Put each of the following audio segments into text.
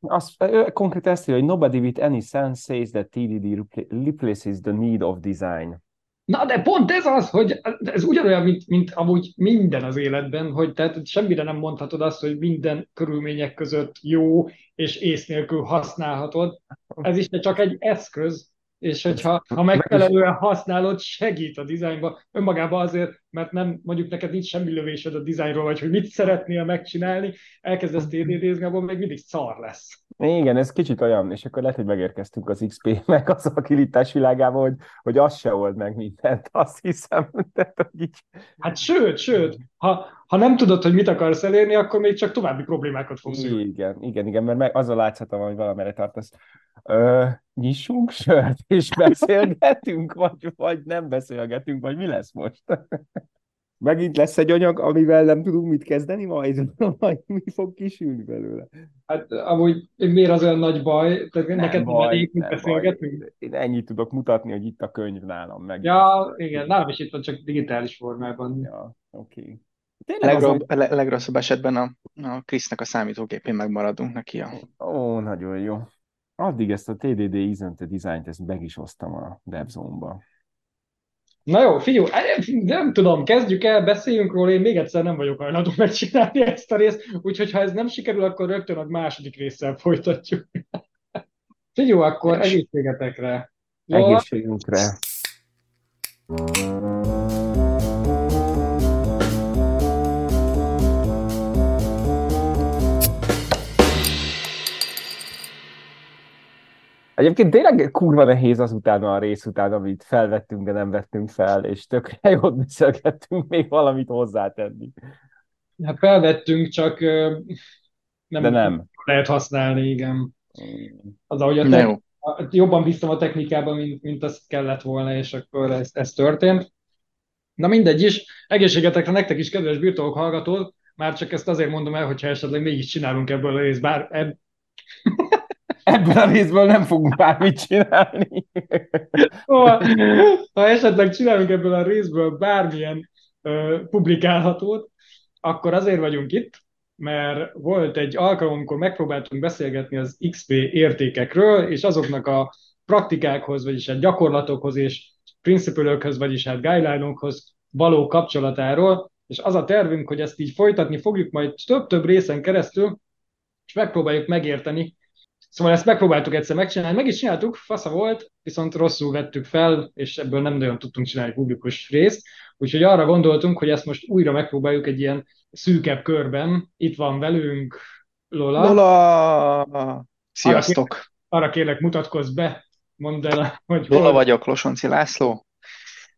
azt, ő konkrétan ezt írja, hogy nobody with any sense says that TDD replaces the need of design. Na, de pont ez az, hogy ez ugyanolyan, mint, mint amúgy minden az életben, hogy tehát semmire nem mondhatod azt, hogy minden körülmények között jó és ész nélkül használhatod. Ez is csak egy eszköz, és hogyha ha megfelelően használod, segít a dizájnba. Önmagában azért, mert nem, mondjuk neked nincs semmi lövésed a dizájnról, vagy hogy mit szeretnél megcsinálni, elkezdesz TDD-zni, abban még mindig szar lesz. Igen, ez kicsit olyan, és akkor lehet, hogy megérkeztünk az XP meg az agilitás világába, hogy, hogy az se old meg mindent, azt hiszem. Tehát, hogy így... Hát sőt, sőt, ha, ha nem tudod, hogy mit akarsz elérni, akkor még csak további problémákat fogsz Igen, igen, igen, mert meg az a látszhatom, hogy valamire tartasz. Ö, nyissunk sört, és beszélgetünk, vagy, vagy nem beszélgetünk, vagy mi lesz most? Megint lesz egy anyag, amivel nem tudunk mit kezdeni majd, majd mi fog kisülni belőle. Hát amúgy miért az olyan nagy baj? Tehát nem neked baj, elég, nem beszélgetünk? Baj. Én ennyit tudok mutatni, hogy itt a könyv nálam meg. Ja, igen, nálam is itt van, csak digitális formában. Ja, oké. Okay. Legrobb, az, hogy... legrosszabb esetben a, a Krisznek a számítógépén megmaradunk neki. A... Ó, nagyon jó. Addig ezt a TDD Isn't dizájnt, ezt meg is osztam a DevZone-ba. Na jó, figyelj, nem tudom, kezdjük el, beszéljünk róla, én még egyszer nem vagyok hajlandó megcsinálni ezt a részt, úgyhogy ha ez nem sikerül, akkor rögtön a második résszel folytatjuk. Figyelj, akkor egészségetekre. Egészségünkre. Egyébként tényleg kurva nehéz azután a rész után, amit felvettünk, de nem vettünk fel, és tökre jót beszélgettünk még valamit hozzátenni. Hát felvettünk, csak nem, de nem. lehet használni, igen. Az, ahogy a te- jobban bíztam a technikában, mint, mint azt kellett volna, és akkor ez, ez történt. Na mindegy is, egészségetekre nektek is, kedves birtokok hallgatók, már csak ezt azért mondom el, hogyha esetleg mégis csinálunk ebből a részt, bár ebb... ebből a részből nem fogunk bármit csinálni. ha, esetleg csinálunk ebből a részből bármilyen uh, publikálhatót, akkor azért vagyunk itt, mert volt egy alkalom, amikor megpróbáltunk beszélgetni az XP értékekről, és azoknak a praktikákhoz, vagyis a hát gyakorlatokhoz és principölökhöz, vagyis hát guideline-okhoz való kapcsolatáról, és az a tervünk, hogy ezt így folytatni fogjuk majd több-több részen keresztül, és megpróbáljuk megérteni, Szóval ezt megpróbáltuk egyszer megcsinálni, meg is csináltuk, fasza volt, viszont rosszul vettük fel, és ebből nem nagyon tudtunk csinálni publikus részt, úgyhogy arra gondoltunk, hogy ezt most újra megpróbáljuk egy ilyen szűkebb körben. Itt van velünk Lola. Lola! Sziasztok! Arra kérlek, arra kérlek mutatkozz be, mondd el, hogy Lola hol... vagyok, Losonci László,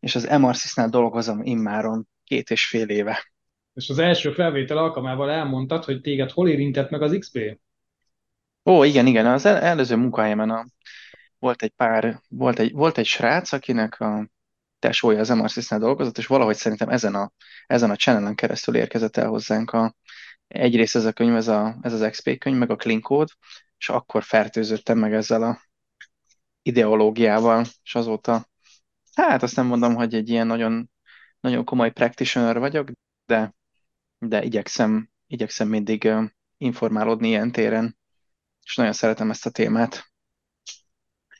és az Emarsysnál dolgozom immáron két és fél éve. És az első felvétel alkalmával elmondtad, hogy téged hol érintett meg az XP? Ó, igen, igen, az el, előző munkahelyemen a, volt egy pár, volt egy, volt egy srác, akinek a tesója az MRCS-nál dolgozott, és valahogy szerintem ezen a, ezen a channelen keresztül érkezett el hozzánk a, egyrészt ez a könyv, ez, a, ez az XP könyv, meg a Clean Code, és akkor fertőzöttem meg ezzel a ideológiával, és azóta, hát azt nem mondom, hogy egy ilyen nagyon, nagyon komoly practitioner vagyok, de, de igyekszem, igyekszem mindig informálódni ilyen téren és nagyon szeretem ezt a témát.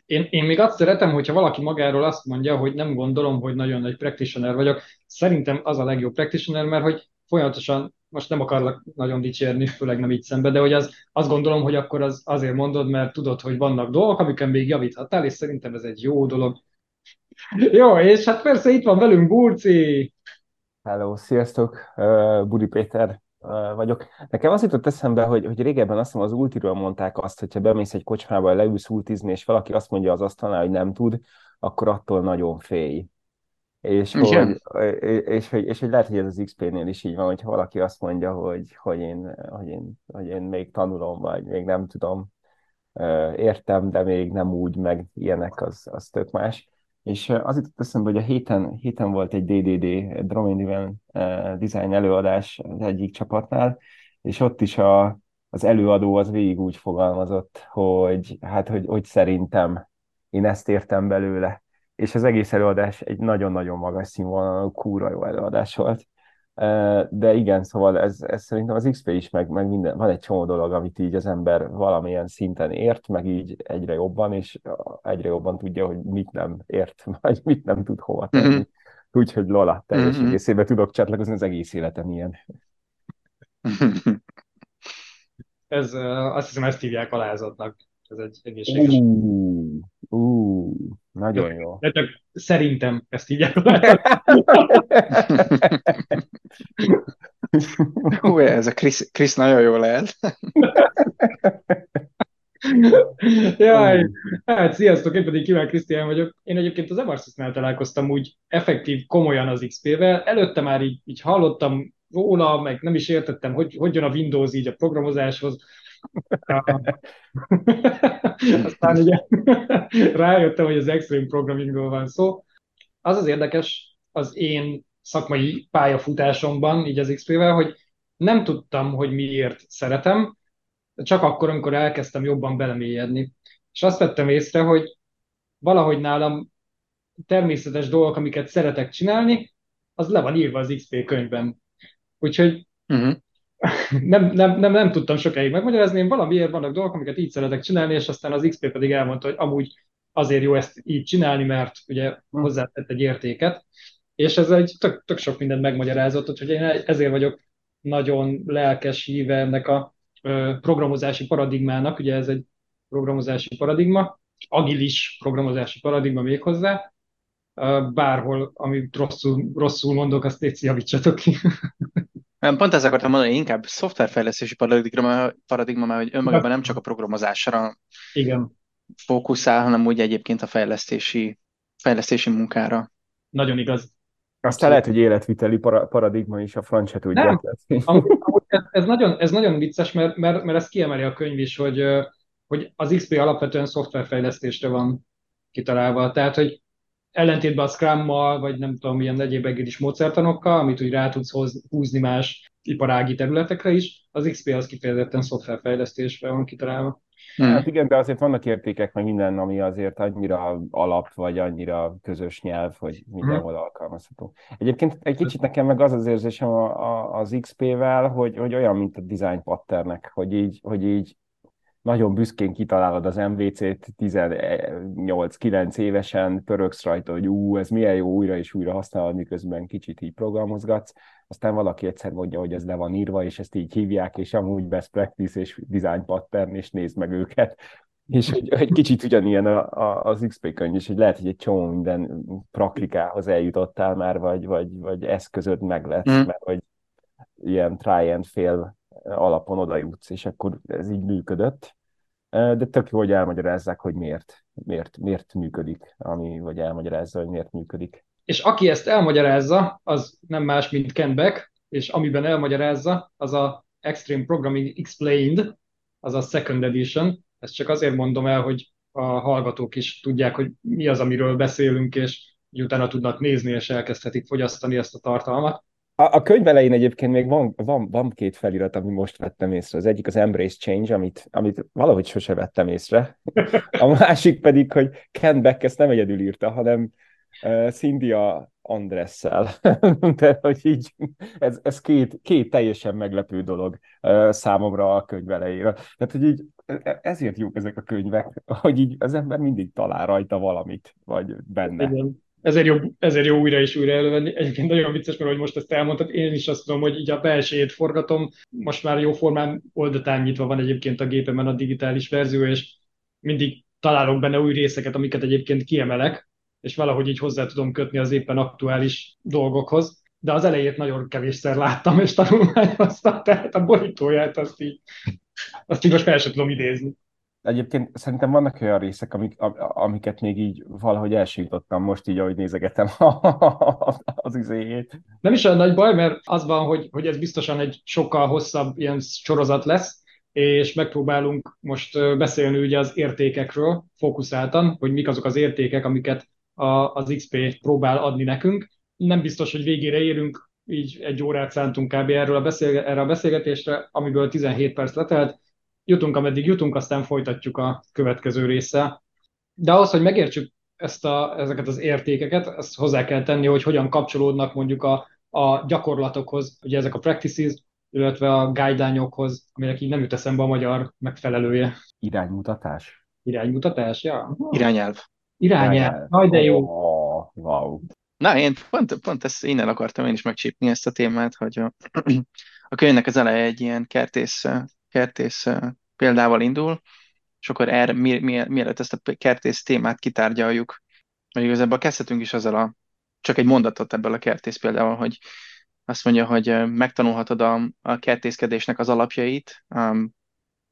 Én, én még azt szeretem, hogyha valaki magáról azt mondja, hogy nem gondolom, hogy nagyon nagy practitioner vagyok. Szerintem az a legjobb practitioner, mert hogy folyamatosan, most nem akarlak nagyon dicsérni, főleg nem így szembe, de hogy az, azt gondolom, hogy akkor az azért mondod, mert tudod, hogy vannak dolgok, amiken még javíthatál, és szerintem ez egy jó dolog. Jó, és hát persze itt van velünk Burci. Hello, sziasztok, uh, Budi Péter vagyok. Nekem az jutott eszembe, hogy, hogy régebben azt hiszem az ultiről mondták azt, hogyha bemész egy kocsmába, leülsz ultizni, és valaki azt mondja az asztalnál, hogy nem tud, akkor attól nagyon félj. És hogy, és, és, hogy, és hogy lehet, hogy ez az XP-nél is így van, hogyha valaki azt mondja, hogy, hogy, én, hogy, én, hogy én még tanulom, vagy még nem tudom, értem, de még nem úgy, meg ilyenek, az, az tök más. És az jutott eszembe, hogy a héten, héten volt egy DDD, Domain Driven Design előadás az egyik csapatnál, és ott is a, az előadó az végig úgy fogalmazott, hogy hát, hogy, hogy szerintem én ezt értem belőle. És az egész előadás egy nagyon-nagyon magas színvonalú, kúra jó előadás volt. De igen, szóval ez, ez szerintem az XP is, meg, meg minden, van egy csomó dolog, amit így az ember valamilyen szinten ért, meg így egyre jobban, és egyre jobban tudja, hogy mit nem ért, vagy mit nem tud hova tenni. Mm-hmm. Úgyhogy Lola, teljes mm-hmm. egészében tudok csatlakozni, az egész életem ilyen. Ez, azt hiszem, ezt hívják alázatnak. Ez egy egészséges. Uh, uh, nagyon jó. De csak szerintem ezt hívják Hú, ez a Chris, Chris nagyon jó lehet. Jaj, hát sziasztok, én pedig Kíván Krisztián vagyok. Én egyébként az Evarsys-nál találkoztam úgy effektív, komolyan az XP-vel. Előtte már így, így hallottam róla, meg nem is értettem, hogy hogy jön a Windows így a programozáshoz. Aztán ugye rájöttem, hogy az Extreme Programmingról van szó. Az az érdekes az én szakmai pályafutásomban, így az XP-vel, hogy nem tudtam, hogy miért szeretem, csak akkor, amikor elkezdtem jobban belemélyedni. És azt vettem észre, hogy valahogy nálam természetes dolgok, amiket szeretek csinálni, az le van írva az XP könyvben. Úgyhogy uh-huh. Nem, nem, nem, nem tudtam sokáig megmagyarázni, én valamiért vannak dolgok, amiket így szeretek csinálni, és aztán az XP pedig elmondta, hogy amúgy azért jó ezt így csinálni, mert ugye uh-huh. hozzátett egy értéket, és ez egy tök, tök sok mindent megmagyarázott, úgyhogy én ezért vagyok nagyon lelkes híve ennek a programozási paradigmának, ugye ez egy programozási paradigma, agilis programozási paradigma még hozzá, bárhol, amit rosszul, rosszul mondok, azt légy javítsatok ki. Pont ezt akartam mondani, inkább szoftverfejlesztési paradigma, paradigma mert hogy önmagában nem csak a programozásra Igen. fókuszál, hanem úgy egyébként a fejlesztési, fejlesztési munkára. Nagyon igaz. Aztán lehet, hogy életviteli paradigma is, a franc se tudja. ez, ez, nagyon, ez nagyon vicces, mert, mert, mert ez kiemeli a könyv is, hogy, hogy az XP alapvetően szoftverfejlesztésre van kitalálva. Tehát, hogy ellentétben a Scrum-mal, vagy nem tudom, milyen egyéb is módszertanokkal, amit úgy rá tudsz hoz, húzni más iparági területekre is, az XP az kifejezetten szoftverfejlesztésre van kitalálva. Hmm. Hát igen, de azért vannak értékek, meg minden, ami azért annyira alap, vagy annyira közös nyelv, hogy mindenhol hmm. alkalmazható. Egyébként egy kicsit nekem meg az az érzésem az XP-vel, hogy, hogy olyan, mint a design patternek, hogy így, hogy így nagyon büszkén kitalálod az MVC-t 18-9 évesen, pörögsz rajta, hogy ú, ez milyen jó újra és újra használod, miközben kicsit így programozgatsz, aztán valaki egyszer mondja, hogy ez le van írva, és ezt így hívják, és amúgy best practice és design pattern, és nézd meg őket. És hogy egy kicsit ugyanilyen a, a, az XP könyv is, hogy lehet, hogy egy csomó minden praktikához eljutottál már, vagy, vagy, vagy eszközöd meg lesz, mm. mert hogy ilyen try and fail alapon oda jutsz, és akkor ez így működött. De tök jó, hogy elmagyarázzák, hogy miért, miért, miért működik, ami, vagy elmagyarázza, hogy miért működik. És aki ezt elmagyarázza, az nem más, mint Ken Beck, és amiben elmagyarázza, az a Extreme Programming Explained, az a Second Edition. Ezt csak azért mondom el, hogy a hallgatók is tudják, hogy mi az, amiről beszélünk, és utána tudnak nézni, és elkezdhetik fogyasztani ezt a tartalmat. A, a könyv elején egyébként még van, van, van két felirat, ami most vettem észre. Az egyik az Embrace Change, amit, amit valahogy sose vettem észre. A másik pedig, hogy Ken Beck ezt nem egyedül írta, hanem uh, Cynthia Andressel. De hogy így, ez, ez két, két teljesen meglepő dolog uh, számomra a könyv elejére. Tehát, hogy így e, ezért jók ezek a könyvek, hogy így az ember mindig talál rajta valamit, vagy benne. Igen ezért jó, ezért jó újra és újra elővenni. Egyébként nagyon vicces, mert hogy most ezt elmondtad, én is azt tudom, hogy így a belsejét forgatom, most már jó formán time nyitva van egyébként a gépemen a digitális verzió, és mindig találok benne új részeket, amiket egyébjén kiemelek, és valahogy így hozzá tudom kötni az éppen aktuális dolgokhoz. De az elejét nagyon kevésszer láttam, és tanulmányoztam, tehát a borítóját azt így, azt így most fel sem tudom idézni. Egyébként szerintem vannak olyan részek, amik, amiket még így valahogy elsítottam most így, ahogy nézegetem az izéjét. Nem is olyan nagy baj, mert az van, hogy, hogy ez biztosan egy sokkal hosszabb ilyen sorozat lesz, és megpróbálunk most beszélni ugye az értékekről fókuszáltan, hogy mik azok az értékek, amiket a, az XP próbál adni nekünk. Nem biztos, hogy végére érünk, így egy órát szántunk kb. Erről a beszélge- erre a beszélgetésre, amiből 17 perc letelt, jutunk, ameddig jutunk, aztán folytatjuk a következő része. De ahhoz, hogy megértsük ezt a, ezeket az értékeket, ezt hozzá kell tenni, hogy hogyan kapcsolódnak mondjuk a a gyakorlatokhoz, ugye ezek a practices, illetve a guideline-okhoz, aminek így nem jut eszembe a magyar megfelelője. Iránymutatás? Iránymutatás, ja. Irányelv. Irányelv. Nagy de jó. Oh, wow. Na, én pont, pont ezt innen akartam én is megcsípni ezt a témát, hogy a, a könyvnek az eleje egy ilyen kertész, kertész példával indul, és akkor erre, mi, mi, mielőtt ezt a kertész témát kitárgyaljuk, mert igazából kezdhetünk is azzal a, csak egy mondatot ebből a kertész példával, hogy azt mondja, hogy megtanulhatod a, a kertészkedésnek az alapjait um,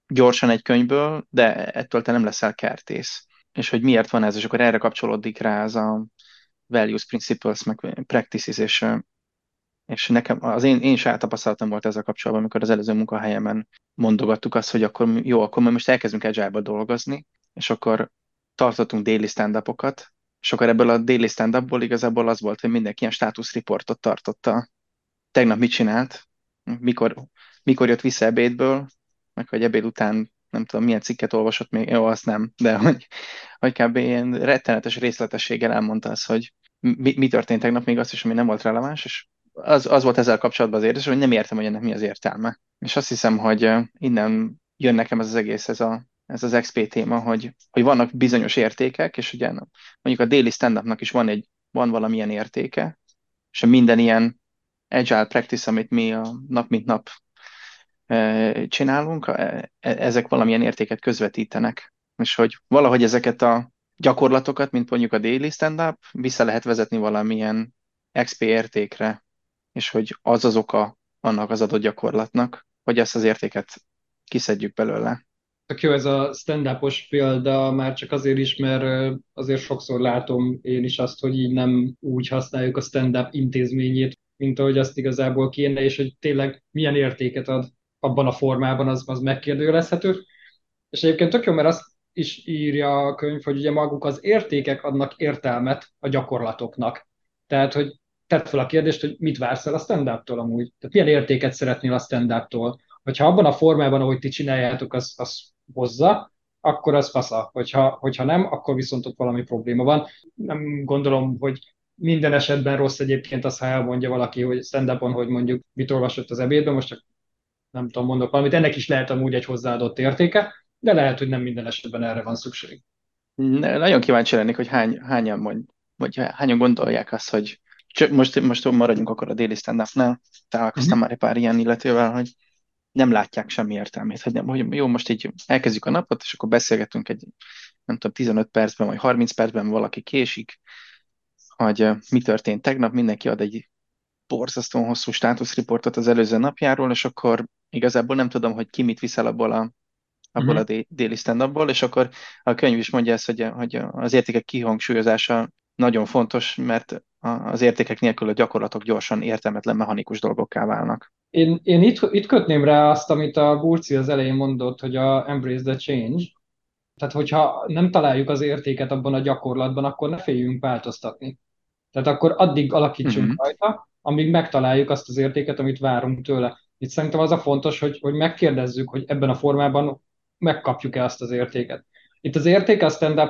gyorsan egy könyvből, de ettől te nem leszel kertész. És hogy miért van ez, és akkor erre kapcsolódik rá az a values, principles, meg practices, és, és nekem az én, én saját tapasztalatom volt ezzel kapcsolatban, amikor az előző munkahelyemen mondogattuk azt, hogy akkor jó, akkor most elkezdünk agile dolgozni, és akkor tartottunk déli stand és akkor ebből a déli stand igazából az volt, hogy mindenki ilyen státuszriportot tartotta. Tegnap mit csinált, mikor, mikor jött vissza ebédből, meg hogy ebéd után nem tudom, milyen cikket olvasott még, jó, azt nem, de hogy, hogy kb. ilyen rettenetes részletességgel elmondta az, hogy mi, mi történt tegnap, még azt is, ami nem volt releváns, és az, az volt ezzel kapcsolatban az érdekes, hogy nem értem, hogy ennek mi az értelme. És azt hiszem, hogy innen jön nekem ez az egész, ez, a, ez az XP téma, hogy, hogy vannak bizonyos értékek, és ugye mondjuk a déli stand is van, egy, van valamilyen értéke, és minden ilyen agile practice, amit mi a nap mint nap csinálunk, e, ezek valamilyen értéket közvetítenek. És hogy valahogy ezeket a gyakorlatokat, mint mondjuk a daily stand-up, vissza lehet vezetni valamilyen XP értékre, és hogy az az oka annak az adott gyakorlatnak, hogy ezt az értéket kiszedjük belőle. Tök jó ez a stand példa, már csak azért is, mert azért sokszor látom én is azt, hogy így nem úgy használjuk a stand-up intézményét, mint ahogy azt igazából kéne, és hogy tényleg milyen értéket ad abban a formában, az, az megkérdőjelezhető. És egyébként tök jó, mert azt is írja a könyv, hogy ugye maguk az értékek adnak értelmet a gyakorlatoknak. Tehát, hogy tedd fel a kérdést, hogy mit vársz el a stand-up-tól amúgy. Tehát milyen értéket szeretnél a stand-up-tól. Hogyha abban a formában, ahogy ti csináljátok, az, az hozza, akkor az fasza. Hogyha, hogyha nem, akkor viszont ott valami probléma van. Nem gondolom, hogy minden esetben rossz egyébként az, ha elmondja valaki, hogy stand hogy mondjuk mit olvasott az ebédben, most csak nem tudom, mondok valamit, ennek is lehet amúgy egy hozzáadott értéke, de lehet, hogy nem minden esetben erre van szükség. Nagyon kíváncsi lennék, hogy hány, hányan mond, vagy hányan gondolják azt, hogy csak most, most maradjunk akkor a déli stand -upnál. Találkoztam uh-huh. már egy pár ilyen illetővel, hogy nem látják semmi értelmét, hogy, nem, hogy jó, most így elkezdjük a napot, és akkor beszélgetünk egy, nem tudom, 15 percben, vagy 30 percben valaki késik, hogy mi történt tegnap, mindenki ad egy borzasztóan hosszú státuszriportot az előző napjáról, és akkor igazából nem tudom, hogy ki mit viszel abból a, abból uh-huh. a déli stand és akkor a könyv is mondja ezt, hogy, hogy az értékek kihangsúlyozása nagyon fontos, mert az értékek nélkül a gyakorlatok gyorsan értelmetlen mechanikus dolgokká válnak. Én, én itt, itt kötném rá azt, amit a Burci az elején mondott, hogy a embrace the change. Tehát, hogyha nem találjuk az értéket abban a gyakorlatban, akkor ne féljünk változtatni. Tehát akkor addig alakítsunk uh-huh. rajta, amíg megtaláljuk azt az értéket, amit várunk tőle. Itt szerintem az a fontos, hogy, hogy megkérdezzük, hogy ebben a formában megkapjuk-e azt az értéket. Itt az érték a stand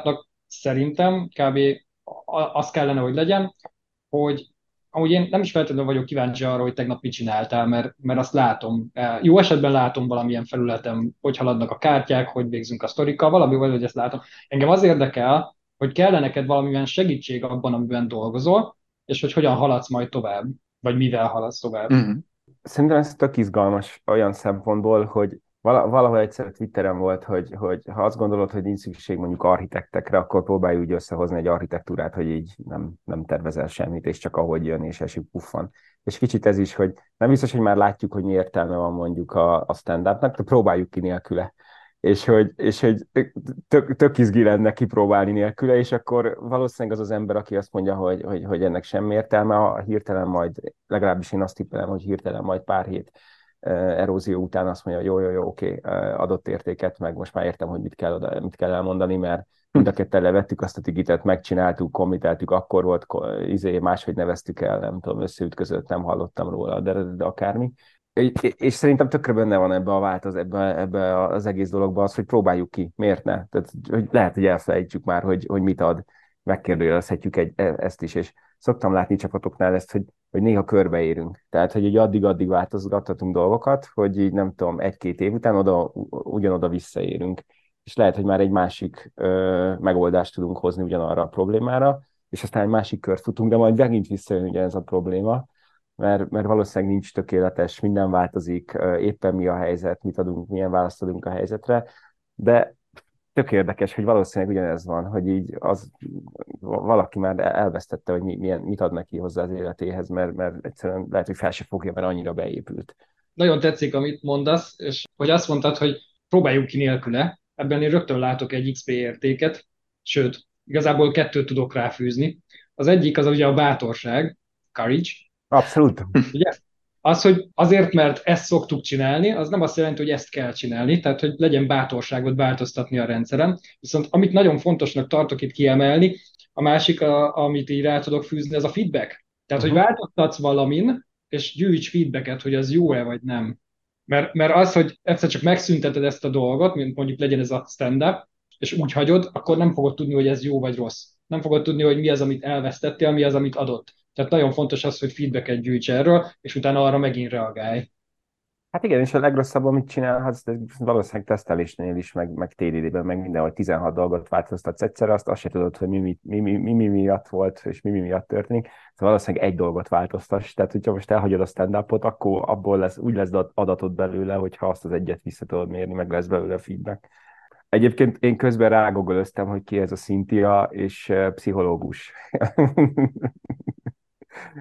szerintem kb. az kellene, hogy legyen, hogy amúgy én nem is feltétlenül vagyok kíváncsi arra, hogy tegnap mit csináltál, mert, mert azt látom. Jó esetben látom valamilyen felületen, hogy haladnak a kártyák, hogy végzünk a sztorikkal, valami vagy, hogy ezt látom. Engem az érdekel, hogy kell neked valamilyen segítség abban, amiben dolgozol, és hogy hogyan haladsz majd tovább, vagy mivel haladsz tovább. Mm-hmm. Szerintem ez tök izgalmas olyan szempontból, hogy valahol egyszer Twitteren volt, hogy, hogy ha azt gondolod, hogy nincs szükség mondjuk architektekre, akkor próbálj úgy összehozni egy architektúrát, hogy így nem, nem tervezel semmit, és csak ahogy jön, és esik puffan. És kicsit ez is, hogy nem biztos, hogy már látjuk, hogy mi értelme van mondjuk a, a stand-upnak, de próbáljuk ki nélküle és hogy, és hogy tök, tök izgi lenne kipróbálni nélküle, és akkor valószínűleg az az ember, aki azt mondja, hogy, hogy, hogy ennek semmi értelme, a hirtelen majd, legalábbis én azt tippelem, hogy hirtelen majd pár hét erózió után azt mondja, jó, jó, jó, oké, adott értéket, meg most már értem, hogy mit kell, oda, mit kell elmondani, mert mind a ketten levettük azt a tigitet, megcsináltuk, komiteltük, akkor volt, izé, máshogy neveztük el, nem tudom, összeütközött, nem hallottam róla, de, de akármi. És szerintem tökre benne van ebbe a változ, ebbe, ebbe az egész dologba az, hogy próbáljuk ki, miért ne? Tehát, hogy lehet, hogy elfelejtsük már, hogy, hogy mit ad, megkérdőjelezhetjük egy, e, ezt is, és szoktam látni csapatoknál ezt, hogy hogy néha körbeérünk. Tehát, hogy így addig-addig változgathatunk dolgokat, hogy így nem tudom, egy-két év után oda, ugyanoda visszaérünk. És lehet, hogy már egy másik ö, megoldást tudunk hozni ugyanarra a problémára, és aztán egy másik kört futunk, de majd megint visszajön ugye ez a probléma, mert, mert valószínűleg nincs tökéletes, minden változik, éppen mi a helyzet, mit adunk, milyen választ adunk a helyzetre, de tök érdekes, hogy valószínűleg ugyanez van, hogy így az valaki már elvesztette, hogy milyen, mit ad neki hozzá az életéhez, mert, mert egyszerűen lehet, hogy fel se fogja, mert annyira beépült. Nagyon tetszik, amit mondasz, és hogy azt mondtad, hogy próbáljuk ki nélküle, ebben én rögtön látok egy XP értéket, sőt, igazából kettőt tudok ráfűzni. Az egyik az ugye a bátorság, courage. Abszolút. Ugye? Az, hogy azért, mert ezt szoktuk csinálni, az nem azt jelenti, hogy ezt kell csinálni, tehát hogy legyen bátorságot változtatni a rendszerem. Viszont amit nagyon fontosnak tartok itt kiemelni, a másik, a, amit így rá tudok fűzni, ez a feedback. Tehát, uh-huh. hogy változtatsz valamin, és gyűjts feedbacket, hogy az jó-e vagy nem. Mert, mert az, hogy egyszer csak megszünteted ezt a dolgot, mint mondjuk legyen ez a stand-up, és úgy hagyod, akkor nem fogod tudni, hogy ez jó vagy rossz. Nem fogod tudni, hogy mi az, amit elvesztettél, mi az, amit adott. Tehát nagyon fontos az, hogy feedbacket gyűjts erről, és utána arra megint reagálj. Hát igen, és a legrosszabb, amit csinálhatsz, de valószínűleg tesztelésnél is, meg, meg TDD-ben, meg mindenhol 16 dolgot változtatsz egyszerre, azt, azt se tudod, hogy mi mi, mi, mi, mi, mi miatt volt, és mi, mi miatt történik. Szóval valószínűleg egy dolgot változtass. Tehát, hogyha most elhagyod a stand akkor abból lesz, úgy lesz adatod belőle, hogyha azt az egyet vissza tudod mérni, meg lesz belőle feedback. Egyébként én közben rágogolöztem, hogy ki ez a Cynthia, és pszichológus.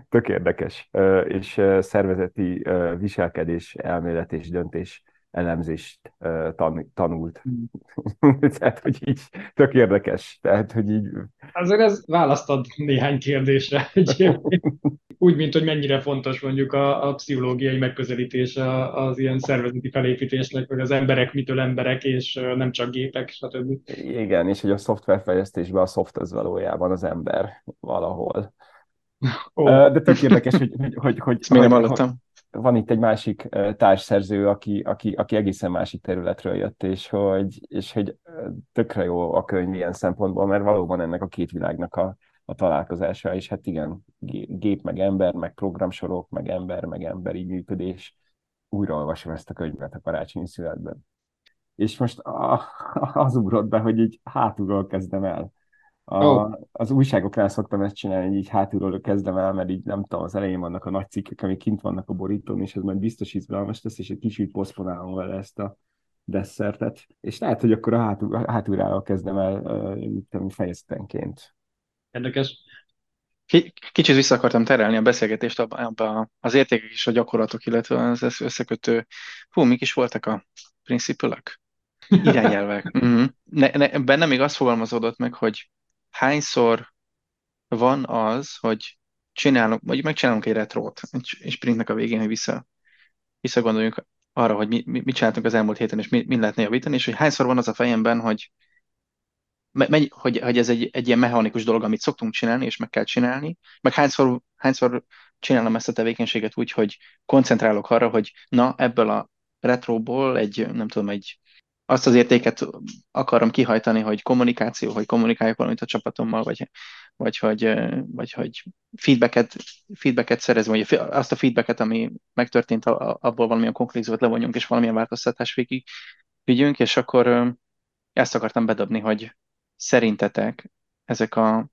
Tök érdekes, és szervezeti viselkedés, elmélet és döntés elemzést tan- tanult. Mm. Tehát, hogy így tök érdekes. Tehát, hogy így... Azért ez választad néhány kérdésre. Úgy, mint hogy mennyire fontos mondjuk a, a pszichológiai megközelítés az ilyen szervezeti felépítésnek, hogy az emberek mitől emberek, és nem csak gépek, stb. Igen, és hogy a szoftverfejlesztésben a szoft az valójában az ember valahol. Oh. De tök érdekes, hogy, hogy, hogy, hogy, Ezt még nem hallottam. Van itt egy másik társszerző, aki, aki, aki egészen másik területről jött, és hogy, és hogy tökre jó a könyv ilyen szempontból, mert valóban ennek a két világnak a, a találkozása, és hát igen, gép meg ember, meg programsorok, meg ember, meg emberi működés. Újraolvasom ezt a könyvet a karácsonyi születben. És most a, az ugrott be, hogy így hátulról kezdem el a, oh. Az újságoknál szoktam ezt csinálni, hogy így hátulról kezdem el, mert így nem tudom, az elején vannak a nagy cikkek, amik kint vannak a borítón, és ez majd biztos izgalmas lesz, és egy kicsit poszponálom vele ezt a desszertet. És lehet, hogy akkor a hátul, hátulról kezdem el uh, fejezetenként. Érdekes. Kicsit vissza akartam terelni a beszélgetést abba az értékek és a gyakorlatok, illetve az összekötő, hú, mik is voltak a principülök? Irányelvek. uh-huh. ne, ne, bennem még azt fogalmazódott meg, hogy hányszor van az, hogy csinálunk, vagy megcsinálunk egy retrót, egy sprintnek a végén, hogy vissza, visszagondoljunk arra, hogy mi, mi, mit csináltunk az elmúlt héten, és mi, mi lehetne javítani, és hogy hányszor van az a fejemben, hogy, megy, hogy, hogy ez egy, egy ilyen mechanikus dolog, amit szoktunk csinálni, és meg kell csinálni, meg hányszor, hányszor csinálom ezt a tevékenységet úgy, hogy koncentrálok arra, hogy na, ebből a retróból egy, nem tudom, egy azt az értéket akarom kihajtani, hogy kommunikáció, hogy kommunikáljak valamit a csapatommal, vagy, vagy, hogy, vagy hogy feedbacket, feedbacket szerezem, vagy azt a feedbacket, ami megtörtént, abból valamilyen konklúziót levonjunk, és valamilyen változtatás végig vigyünk, és akkor ezt akartam bedobni, hogy szerintetek ezek, a,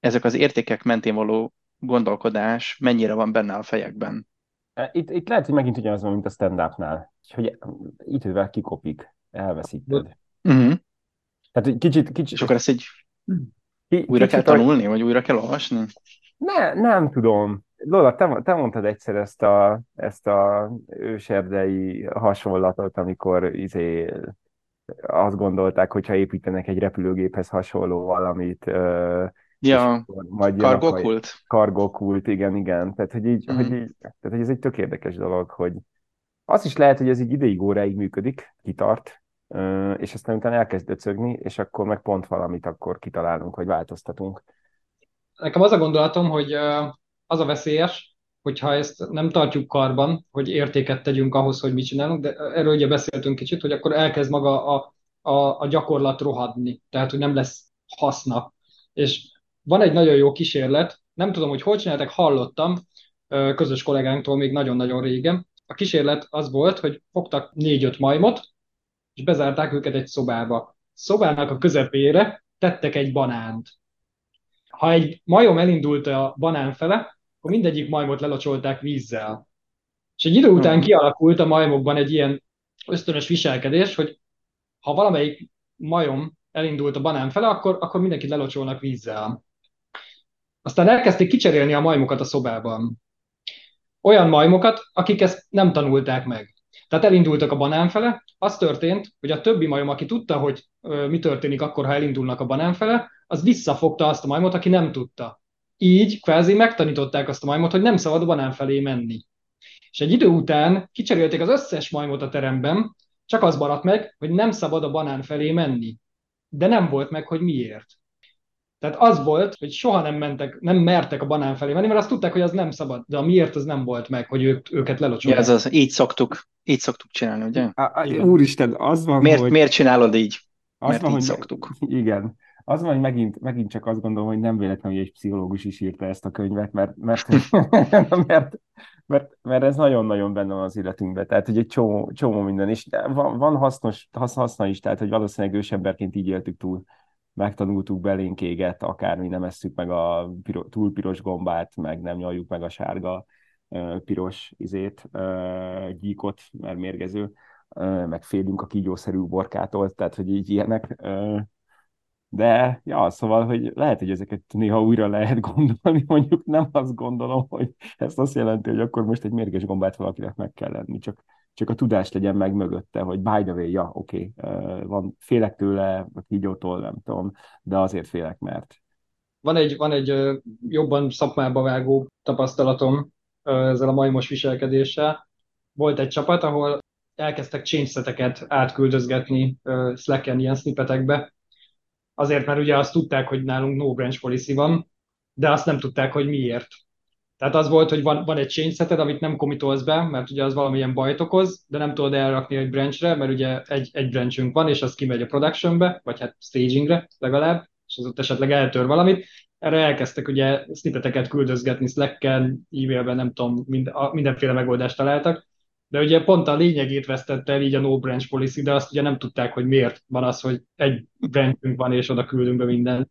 ezek az értékek mentén való gondolkodás mennyire van benne a fejekben? Itt, itt lehet, hogy megint ugyanaz van, mint a stand-upnál, hogy idővel kikopik elveszíted. Uh-huh. Tehát egy kicsit, kicsit... És akkor ezt egy ki, újra kell tanulni, vagy újra kell olvasni? Ne, nem tudom. Lola, te, te mondtad egyszer ezt a, ezt a őserdei hasonlatot, amikor izé, azt gondolták, hogyha építenek egy repülőgéphez hasonló valamit, Ja, majd kargokult. Kargokult, igen, igen. Tehát, hogy, így, mm. hogy így, tehát, hogy ez egy tök érdekes dolog, hogy az is lehet, hogy ez így ideig óráig működik, kitart, és aztán utána elkezd döcögni, és akkor meg pont valamit akkor kitalálunk, hogy változtatunk. Nekem az a gondolatom, hogy az a veszélyes, hogyha ezt nem tartjuk karban, hogy értéket tegyünk ahhoz, hogy mit csinálunk, de erről ugye beszéltünk kicsit, hogy akkor elkezd maga a, a, a gyakorlat rohadni, tehát hogy nem lesz haszna. És van egy nagyon jó kísérlet, nem tudom, hogy hol csináltak, hallottam, közös kollégánktól még nagyon-nagyon régen. A kísérlet az volt, hogy fogtak négy-öt majmot, és bezárták őket egy szobába. Szobának a közepére tettek egy banánt. Ha egy majom elindult a banán fele, akkor mindegyik majmot lelocsolták vízzel. És egy idő után kialakult a majmokban egy ilyen ösztönös viselkedés, hogy ha valamelyik majom elindult a banán fele, akkor, akkor mindenkit lelocsolnak vízzel. Aztán elkezdték kicserélni a majmokat a szobában. Olyan majmokat, akik ezt nem tanulták meg. Tehát elindultak a banán fele, az történt, hogy a többi majom, aki tudta, hogy mi történik akkor, ha elindulnak a banán fele, az visszafogta azt a majmot, aki nem tudta. Így kvázi megtanították azt a majmot, hogy nem szabad a banán felé menni. És egy idő után kicserélték az összes majmot a teremben, csak az maradt meg, hogy nem szabad a banán felé menni. De nem volt meg, hogy miért. Tehát az volt, hogy soha nem mentek, nem mertek a banán felé menni, mert azt tudták, hogy az nem szabad, de a miért az nem volt meg, hogy ők, őket lelocsolják. Ja, ez az, így szoktuk, így szoktuk csinálni, ugye? A, a, úristen, az van, miért, hogy... Miért csinálod így? Az mert van, így hogy szoktuk. Igen. Az van, hogy megint, megint csak azt gondolom, hogy nem véletlenül, hogy egy pszichológus is írta ezt a könyvet, mert, mert, mert, mert, mert ez nagyon-nagyon benne van az életünkben. Tehát, hogy egy csomó, csomó minden, és van, van hasznos, haszna is, tehát, hogy valószínűleg ősemberként így éltük túl megtanultuk belénk éget, akármi nem esszük meg a piro, túl piros gombát, meg nem nyaljuk meg a sárga piros izét, gyíkot, mert mérgező, meg félünk a kígyószerű borkától, tehát hogy így ilyenek. De, ja, szóval, hogy lehet, hogy ezeket néha újra lehet gondolni, mondjuk nem azt gondolom, hogy ez azt jelenti, hogy akkor most egy mérges gombát valakinek meg kell lenni, csak csak a tudás legyen meg mögötte, hogy by the way, ja, oké, okay, van, félek tőle, a kígyótól, nem tudom, de azért félek, mert... Van egy, van egy jobban szakmába vágó tapasztalatom ezzel a majmos viselkedéssel. Volt egy csapat, ahol elkezdtek change átküldözgetni Slack-en ilyen snippetekbe, azért, mert ugye azt tudták, hogy nálunk no branch policy van, de azt nem tudták, hogy miért. Tehát az volt, hogy van, van egy change seted, amit nem komitolsz be, mert ugye az valamilyen bajt okoz, de nem tudod elrakni egy branchre, mert ugye egy, egy branchünk van, és az kimegy a productionbe, vagy hát stagingre legalább, és az ott esetleg eltör valamit. Erre elkezdtek ugye snippeteket küldözgetni Slack-en, e-mailben, nem tudom, mind, a, mindenféle megoldást találtak. De ugye pont a lényegét vesztette el így a no branch policy, de azt ugye nem tudták, hogy miért van az, hogy egy branchünk van, és oda küldünk be mindent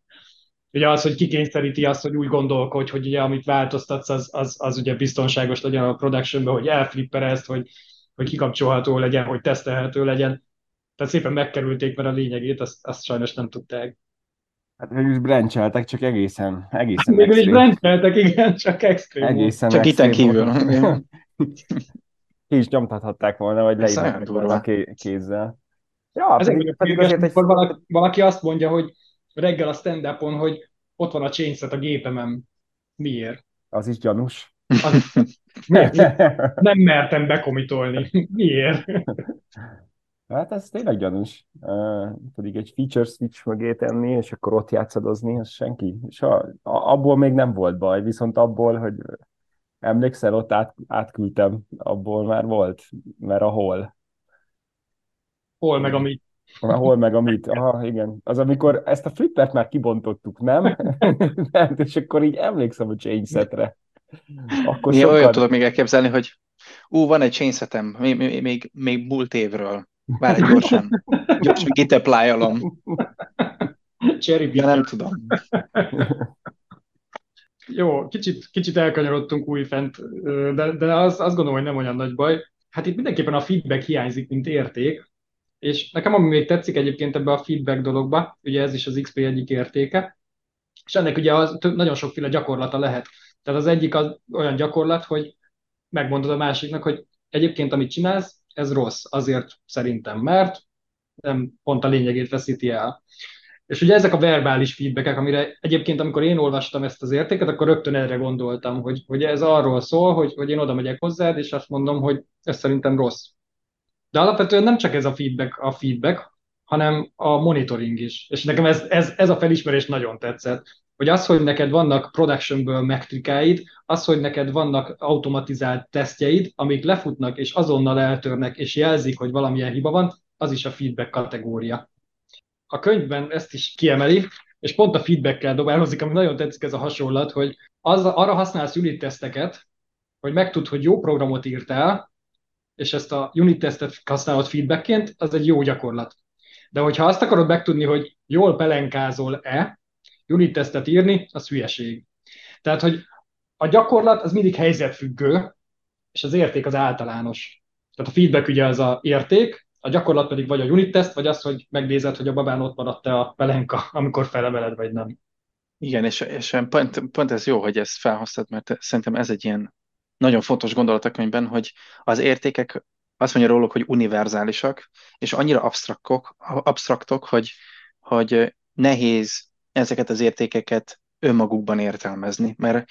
ugye az, hogy kikényszeríti azt, hogy úgy gondolkodj, hogy ugye amit változtatsz, az, az, az ugye biztonságos legyen a productionben, hogy elflipperezt, hogy, hogy kikapcsolható legyen, hogy tesztelhető legyen. Tehát szépen megkerülték, mert a lényegét azt, azt sajnos nem tudták. Hát végül is brancheltek, csak egészen, egészen Végül is brancheltek, igen, csak extrém. Egészen csak itten kívül. Ki is nyomtathatták volna, vagy leírhatták volna kézzel. Ja, Ez pedig, pedig azért egy... valaki, valaki azt mondja, hogy reggel a stand hogy ott van a chainset a gépemen. Miért? Az is gyanús. Az, nem, nem mertem bekomitolni. Miért? Hát ez tényleg gyanús. Uh, pedig egy feature switch mögé tenni, és akkor ott játszadozni, az senki. És a, abból még nem volt baj, viszont abból, hogy emlékszel, ott át, átküldtem, abból már volt, mert a hol. Hol meg Hol meg a mit? Aha, igen. Az, amikor ezt a flippert már kibontottuk, nem? nem, és akkor így emlékszem a chainsetre. Akkor Én sokkal... olyan tudok még elképzelni, hogy ú, van egy chainsetem, még, még, még, még múlt évről. Várj gyorsan. Gyorsan gitapply-olom. Cherry ja, nem tudom. Jó, kicsit, kicsit elkanyarodtunk újfent, de, de azt, azt gondolom, hogy nem olyan nagy baj. Hát itt mindenképpen a feedback hiányzik, mint érték, és nekem ami még tetszik egyébként ebbe a feedback dologba, ugye ez is az XP egyik értéke, és ennek ugye az, nagyon sokféle gyakorlata lehet. Tehát az egyik az olyan gyakorlat, hogy megmondod a másiknak, hogy egyébként amit csinálsz, ez rossz, azért szerintem, mert nem pont a lényegét veszíti el. És ugye ezek a verbális feedbackek, amire egyébként, amikor én olvastam ezt az értéket, akkor rögtön erre gondoltam, hogy, hogy ez arról szól, hogy, hogy én oda megyek hozzád, és azt mondom, hogy ez szerintem rossz. De alapvetően nem csak ez a feedback, a feedback, hanem a monitoring is. És nekem ez, ez, ez a felismerés nagyon tetszett. Hogy az, hogy neked vannak productionből metrikáid, az, hogy neked vannak automatizált tesztjeid, amik lefutnak és azonnal eltörnek és jelzik, hogy valamilyen hiba van, az is a feedback kategória. A könyvben ezt is kiemeli, és pont a feedbackkel dobálózik, ami nagyon tetszik ez a hasonlat, hogy az, arra használsz unit teszteket, hogy megtud, hogy jó programot írtál, és ezt a unit testet használod feedbackként, az egy jó gyakorlat. De hogyha azt akarod megtudni, hogy jól pelenkázol-e, unit testet írni, az hülyeség. Tehát, hogy a gyakorlat az mindig helyzetfüggő, és az érték az általános. Tehát a feedback ugye az a érték, a gyakorlat pedig vagy a unit test, vagy az, hogy megnézed, hogy a babán ott maradt-e a pelenka, amikor feleveled, vagy nem. Igen, és, és pont, pont ez jó, hogy ezt felhoztad, mert szerintem ez egy ilyen nagyon fontos gondolat a könyvben, hogy az értékek azt mondja róluk, hogy univerzálisak, és annyira absztraktok, absztraktok hogy, hogy nehéz ezeket az értékeket önmagukban értelmezni, mert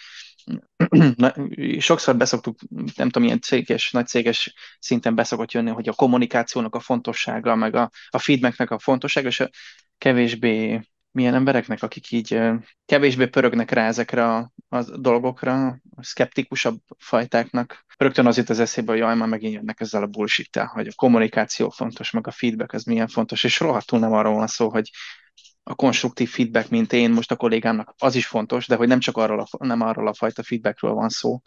sokszor beszoktuk, nem tudom, ilyen céges, nagy céges szinten beszokott jönni, hogy a kommunikációnak a fontossága, meg a, a feedbacknek a fontossága, és a kevésbé milyen embereknek, akik így kevésbé pörögnek rá ezekre a, a dolgokra, a szkeptikusabb fajtáknak. Rögtön az itt az eszébe, hogy jaj, már megint jönnek ezzel a bullshit hogy a kommunikáció fontos, meg a feedback az milyen fontos, és rohadtul nem arról van szó, hogy a konstruktív feedback, mint én most a kollégámnak, az is fontos, de hogy nem csak arról a, nem arról a fajta feedbackről van szó.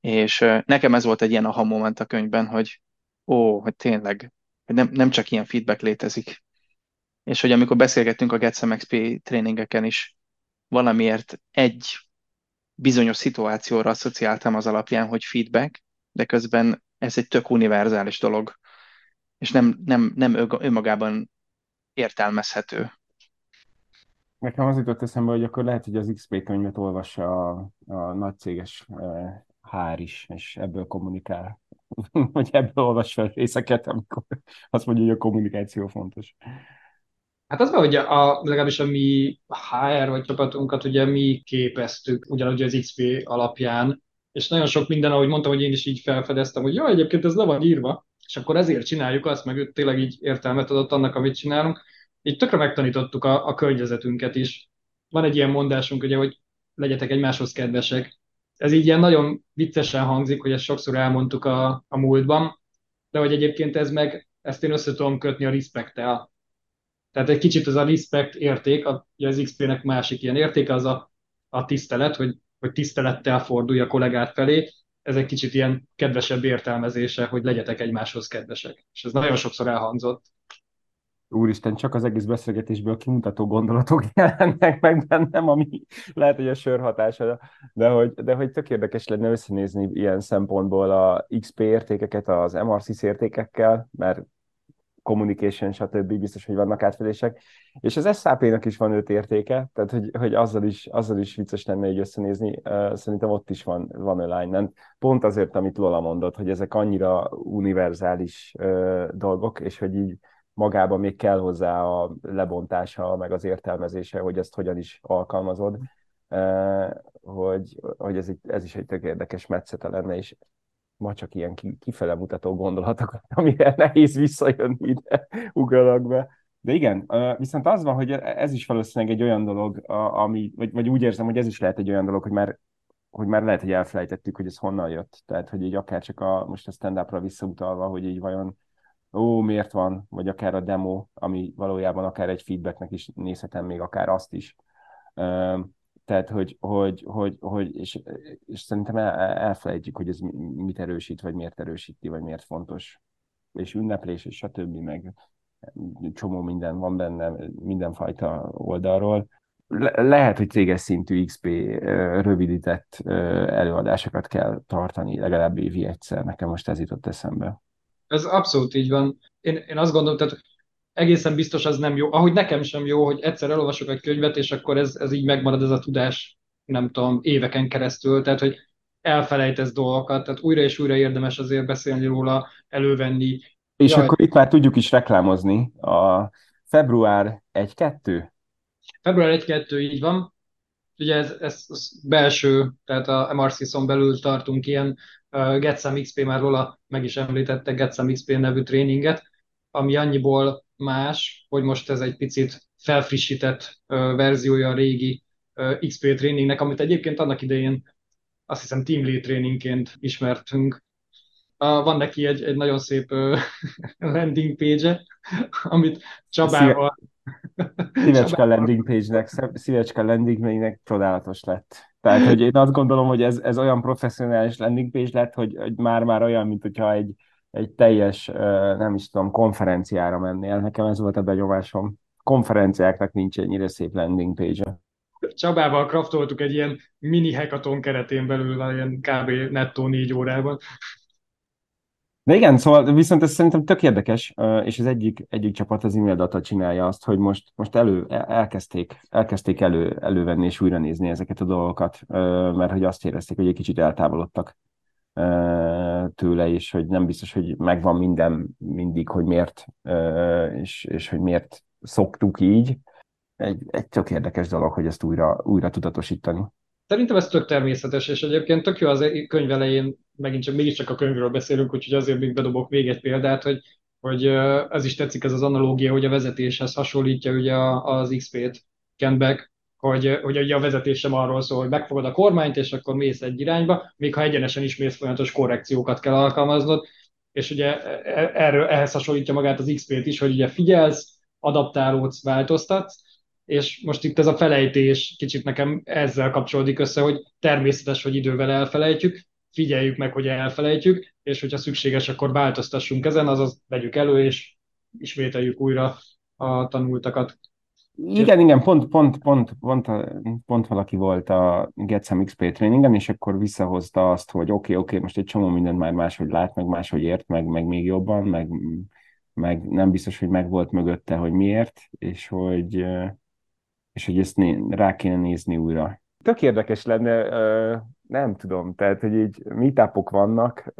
És nekem ez volt egy ilyen aha moment a könyvben, hogy ó, hogy tényleg, hogy nem, nem csak ilyen feedback létezik. És hogy amikor beszélgettünk a GetSMXP tréningeken is, valamiért egy bizonyos szituációra asszociáltam az alapján, hogy feedback, de közben ez egy tök univerzális dolog, és nem, nem, nem önmagában értelmezhető. Nekem az jutott eszembe, hogy akkor lehet, hogy az XP könyvet olvassa a, a nagycéges e, hár is, és ebből kommunikál. vagy ebből olvas fel részeket, amikor azt mondja, hogy a kommunikáció fontos. Hát az hogy a, legalábbis a mi HR vagy csapatunkat ugye mi képeztük ugyanúgy az XP alapján, és nagyon sok minden, ahogy mondtam, hogy én is így felfedeztem, hogy jó, egyébként ez le van írva, és akkor ezért csináljuk azt, meg tényleg így értelmet adott annak, amit csinálunk. Így tökre megtanítottuk a, a környezetünket is. Van egy ilyen mondásunk, ugye, hogy legyetek egymáshoz kedvesek. Ez így ilyen nagyon viccesen hangzik, hogy ezt sokszor elmondtuk a, a múltban, de hogy egyébként ez meg, ezt én össze tudom kötni a respektel. Tehát egy kicsit ez a respect érték, az XP-nek másik ilyen értéke az a, a tisztelet, hogy, hogy tisztelettel fordulj a kollégát felé. Ez egy kicsit ilyen kedvesebb értelmezése, hogy legyetek egymáshoz kedvesek. És ez nagyon sokszor elhangzott. Úristen, csak az egész beszélgetésből kimutató gondolatok jelennek meg bennem, ami lehet, hogy a sör hatása, de hogy, de hogy tök érdekes lenne összenézni ilyen szempontból a XP értékeket az MRCC értékekkel, mert communication, stb. biztos, hogy vannak átfedések. És az SAP-nak is van öt értéke, tehát hogy, hogy azzal, is, azzal is vicces lenne így összenézni. Szerintem ott is van, van alignment. Pont azért, amit Lola mondott, hogy ezek annyira univerzális dolgok, és hogy így magában még kell hozzá a lebontása, meg az értelmezése, hogy ezt hogyan is alkalmazod, hogy, hogy ez, egy, ez is egy tök érdekes metszete lenne, és ma csak ilyen kifele mutató gondolatok, amire nehéz visszajönni ide, ugralak be. De igen, viszont az van, hogy ez is valószínűleg egy olyan dolog, ami, vagy, vagy úgy érzem, hogy ez is lehet egy olyan dolog, hogy már, hogy már lehet, hogy elfelejtettük, hogy ez honnan jött. Tehát, hogy így akár csak a, most a stand-upra visszautalva, hogy így vajon ó, miért van, vagy akár a demo, ami valójában akár egy feedbacknek is nézhetem még akár azt is. Tehát, hogy, hogy, hogy, hogy és, és szerintem el, elfelejtjük, hogy ez mit erősít, vagy miért erősíti, vagy miért fontos. És ünneplés, és stb. meg csomó minden van benne, mindenfajta oldalról. Le- lehet, hogy céges szintű XP rövidített előadásokat kell tartani, legalább évi egyszer. Nekem most ez jutott eszembe. Ez abszolút így van. Én, én azt gondolom, tehát egészen biztos az nem jó. Ahogy nekem sem jó, hogy egyszer elolvasok egy könyvet, és akkor ez, ez így megmarad ez a tudás, nem tudom, éveken keresztül, tehát hogy elfelejtesz dolgokat, tehát újra és újra érdemes azért beszélni róla, elővenni. És Jaj. akkor itt már tudjuk is reklámozni a február 1-2? Február 1-2 így van. Ugye ez, ez, ez belső, tehát a MRC-szon belül tartunk ilyen uh, Getsam XP, már róla meg is említette Getsam XP nevű tréninget, ami annyiból más, hogy most ez egy picit felfrissített verziója a régi XP tréningnek, amit egyébként annak idején azt hiszem Team Lead tréningként ismertünk. Van neki egy, egy nagyon szép landing page amit Csabával... Szívecska landing page-nek, szívecska landing page-nek csodálatos lett. Tehát, hogy én azt gondolom, hogy ez, ez olyan professzionális landing page lett, hogy, hogy már-már olyan, mint hogyha egy, egy teljes, nem is tudom, konferenciára mennél. Nekem ez volt a benyomásom. Konferenciáknak nincs ennyire szép landing page-e. Csabával kraftoltuk egy ilyen mini hackathon keretén belül, ilyen kb. nettó négy órában. De igen, szóval viszont ez szerintem tök érdekes, és az egyik, egyik csapat, az e-mail data csinálja azt, hogy most, most elő, elkezdték, elkezdték elő, elővenni és újra nézni ezeket a dolgokat, mert hogy azt érezték, hogy egy kicsit eltávolodtak tőle, és hogy nem biztos, hogy megvan minden mindig, hogy miért, és, és hogy miért szoktuk így. Egy, egy tök érdekes dolog, hogy ezt újra, újra tudatosítani. Szerintem ez tök természetes, és egyébként tök jó az könyv elején, megint csak mégiscsak a könyvről beszélünk, úgyhogy azért még bedobok még egy példát, hogy, hogy ez is tetszik ez az analógia, hogy a vezetéshez hasonlítja ugye az XP-t Kent hogy, hogy a vezetés sem arról szól, hogy megfogod a kormányt, és akkor mész egy irányba, még ha egyenesen is mész, folyamatos korrekciókat kell alkalmaznod, és ugye e, e, erről, ehhez hasonlítja magát az XP-t is, hogy ugye figyelsz, adaptálódsz, változtatsz, és most itt ez a felejtés kicsit nekem ezzel kapcsolódik össze, hogy természetes, hogy idővel elfelejtjük, figyeljük meg, hogy elfelejtjük, és hogyha szükséges, akkor változtassunk ezen, azaz vegyük elő, és ismételjük újra a tanultakat. Igen, igen, pont, pont, pont, pont, pont valaki volt a Get Some XP tréningen, és akkor visszahozta azt, hogy oké, okay, oké, okay, most egy csomó mindent már máshogy lát, meg máshogy ért, meg, meg még jobban, meg, meg nem biztos, hogy meg volt mögötte, hogy miért, és hogy, és hogy ezt rá kéne nézni újra. Tök érdekes lenne, nem tudom, tehát, hogy így meetupok vannak,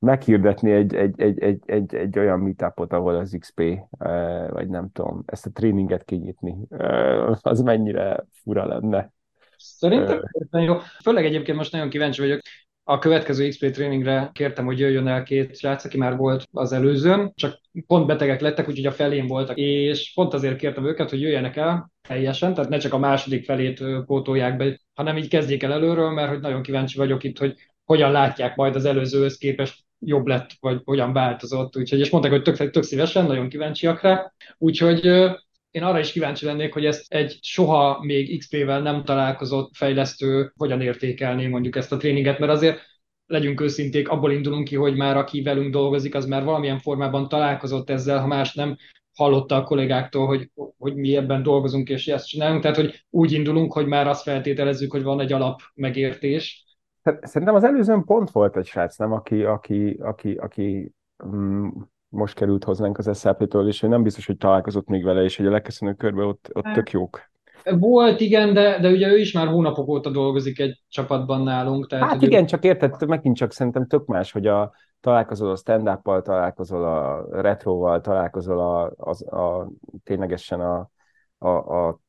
meghirdetni egy, egy, egy, egy, egy, egy olyan meetupot, ahol az XP, vagy nem tudom, ezt a tréninget kinyitni, az mennyire fura lenne. Szerintem jó. Főleg egyébként most nagyon kíváncsi vagyok, a következő XP tréningre kértem, hogy jöjjön el két srác, aki már volt az előzőn, csak pont betegek lettek, úgyhogy a felén voltak, és pont azért kértem őket, hogy jöjjenek el teljesen, tehát ne csak a második felét pótolják be, hanem így kezdjék el előről, mert hogy nagyon kíváncsi vagyok itt, hogy hogyan látják majd az előzőhöz képest jobb lett, vagy hogyan változott. Úgyhogy, és mondták, hogy tök, tök szívesen, nagyon kíváncsiak rá. Úgyhogy én arra is kíváncsi lennék, hogy ezt egy soha még XP-vel nem találkozott fejlesztő hogyan értékelné mondjuk ezt a tréninget, mert azért legyünk őszinték, abból indulunk ki, hogy már aki velünk dolgozik, az már valamilyen formában találkozott ezzel, ha más nem hallotta a kollégáktól, hogy, hogy mi ebben dolgozunk és ezt csinálunk. Tehát, hogy úgy indulunk, hogy már azt feltételezzük, hogy van egy alap megértés. Szerintem az előzőn pont volt egy srác, nem, aki, aki, aki, aki mm, most került hozzánk az SZP-től, és ő nem biztos, hogy találkozott még vele, és hogy a legköszönő körbe ott, ott tök jók. Volt, igen, de, de ugye ő is már hónapok óta dolgozik egy csapatban nálunk. Tehát, hát igen, ő... csak érted, megint csak szerintem tök más, hogy a, találkozol a stand up találkozol a retroval, találkozol a, a, a ténylegesen a, a, a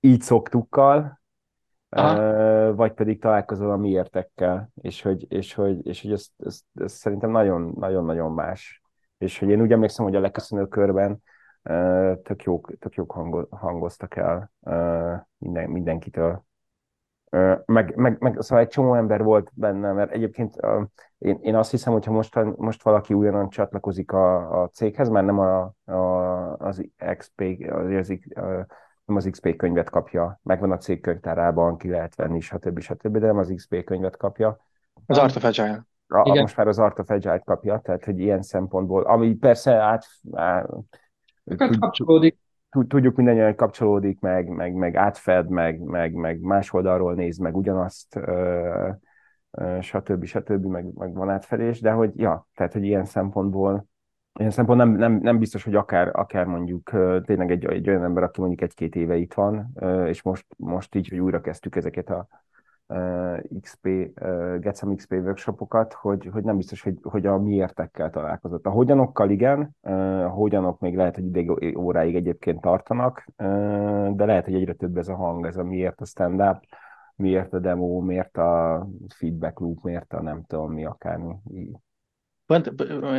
így szoktukkal, Aha. vagy pedig találkozol a miértekkel, és hogy, és hogy, és hogy ez, ez, ez szerintem nagyon-nagyon más. És hogy én úgy emlékszem, hogy a legköszönő körben tök jók, tök jók hangoztak el minden, mindenkitől. Meg, meg, meg, szóval egy csomó ember volt benne, mert egyébként én, én azt hiszem, hogyha most, most valaki újonnan csatlakozik a, a céghez, már nem a, a, az XP, az, az, nem az XP könyvet kapja, megvan a cég könyvtárában, ki lehet venni, stb. stb., de nem az XP könyvet kapja. Az Art of Agile. A, most már az Art of Agile kapja, tehát hogy ilyen szempontból, ami persze át, át kapcsolódik. Tudjuk mindannyian, hogy kapcsolódik, meg, meg, meg átfed, meg, meg, meg más oldalról néz, meg ugyanazt, ö, ö, stb. stb. Meg, meg van átfedés, de hogy ja, tehát hogy ilyen szempontból ilyen szempont nem, nem, nem biztos, hogy akár, akár mondjuk tényleg egy, egy olyan ember, aki mondjuk egy-két éve itt van, és most, most így, hogy újra kezdtük ezeket a XP, Get Some XP workshopokat, hogy, hogy nem biztos, hogy, hogy a miértekkel találkozott. A hogyanokkal igen, a hogyanok még lehet, hogy ideig óráig egyébként tartanak, de lehet, hogy egyre több ez a hang, ez a miért a stand-up, miért a demo, miért a feedback loop, miért a nem tudom mi akármi. Pont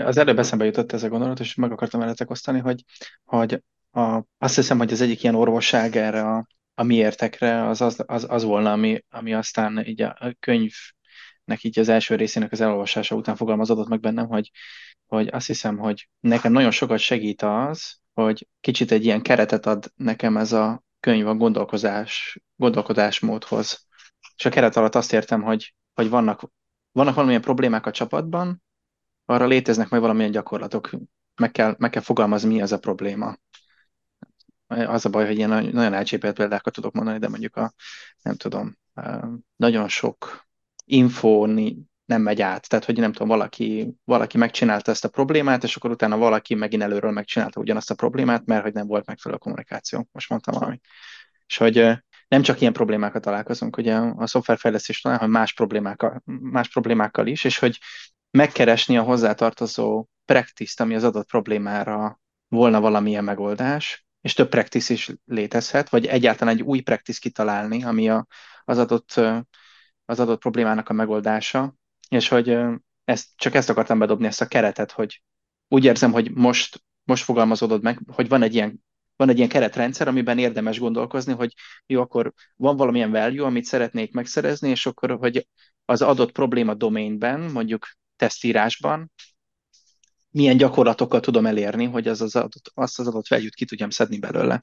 az előbb eszembe jutott ez a gondolat, és meg akartam veletek osztani, hogy, hogy a, azt hiszem, hogy az egyik ilyen orvosság erre a, a miértekre az, az, az, az volna, ami, ami aztán így a könyvnek így az első részének az elolvasása után fogalmazódott meg bennem, hogy, hogy azt hiszem, hogy nekem nagyon sokat segít az, hogy kicsit egy ilyen keretet ad nekem ez a könyv a gondolkozás gondolkodásmódhoz. És a keret alatt azt értem, hogy, hogy vannak, vannak valamilyen problémák a csapatban, arra léteznek majd valamilyen gyakorlatok. Meg kell, meg kell fogalmazni, mi az a probléma. Az a baj, hogy ilyen nagyon elcsépelt példákat tudok mondani, de mondjuk a, nem tudom, nagyon sok info nem megy át. Tehát, hogy nem tudom, valaki, valaki megcsinálta ezt a problémát, és akkor utána valaki megint előről megcsinálta ugyanazt a problémát, mert hogy nem volt megfelelő kommunikáció. Most mondtam valamit. És hogy nem csak ilyen problémákat találkozunk ugye a szoftverfejlesztés talán, hanem más problémákkal, más problémákkal is, és hogy megkeresni a hozzátartozó practice ami az adott problémára volna valamilyen megoldás, és több practice is létezhet, vagy egyáltalán egy új practice kitalálni, ami a, az, adott, az adott problémának a megoldása, és hogy ezt, csak ezt akartam bedobni, ezt a keretet, hogy úgy érzem, hogy most, most fogalmazódod meg, hogy van egy ilyen van egy ilyen keretrendszer, amiben érdemes gondolkozni, hogy jó, akkor van valamilyen value, amit szeretnék megszerezni, és akkor, hogy az adott probléma domainben, mondjuk tesztírásban, milyen gyakorlatokkal tudom elérni, hogy az az adott, azt az adott value ki tudjam szedni belőle.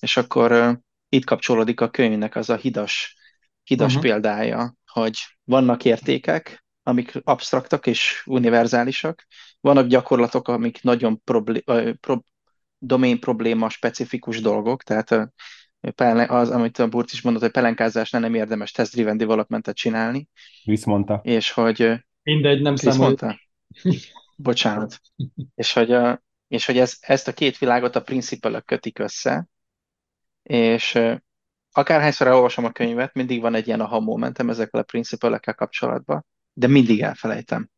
És akkor uh, itt kapcsolódik a könyvnek az a hidas, hidas uh-huh. példája, hogy vannak értékek, amik absztraktak és univerzálisak, vannak gyakorlatok, amik nagyon problé- pro- domain probléma specifikus dolgok, tehát az, amit a Burc is mondott, hogy pelenkázásnál nem érdemes test-driven developmentet csinálni. Viszmondta. És hogy... Mindegy, nem számol. Bocsánat. és hogy, és hogy ez, ezt a két világot a principle kötik össze, és akárhányszor elolvasom a könyvet, mindig van egy ilyen aha momentem ezekkel a principle kapcsolatban, de mindig elfelejtem.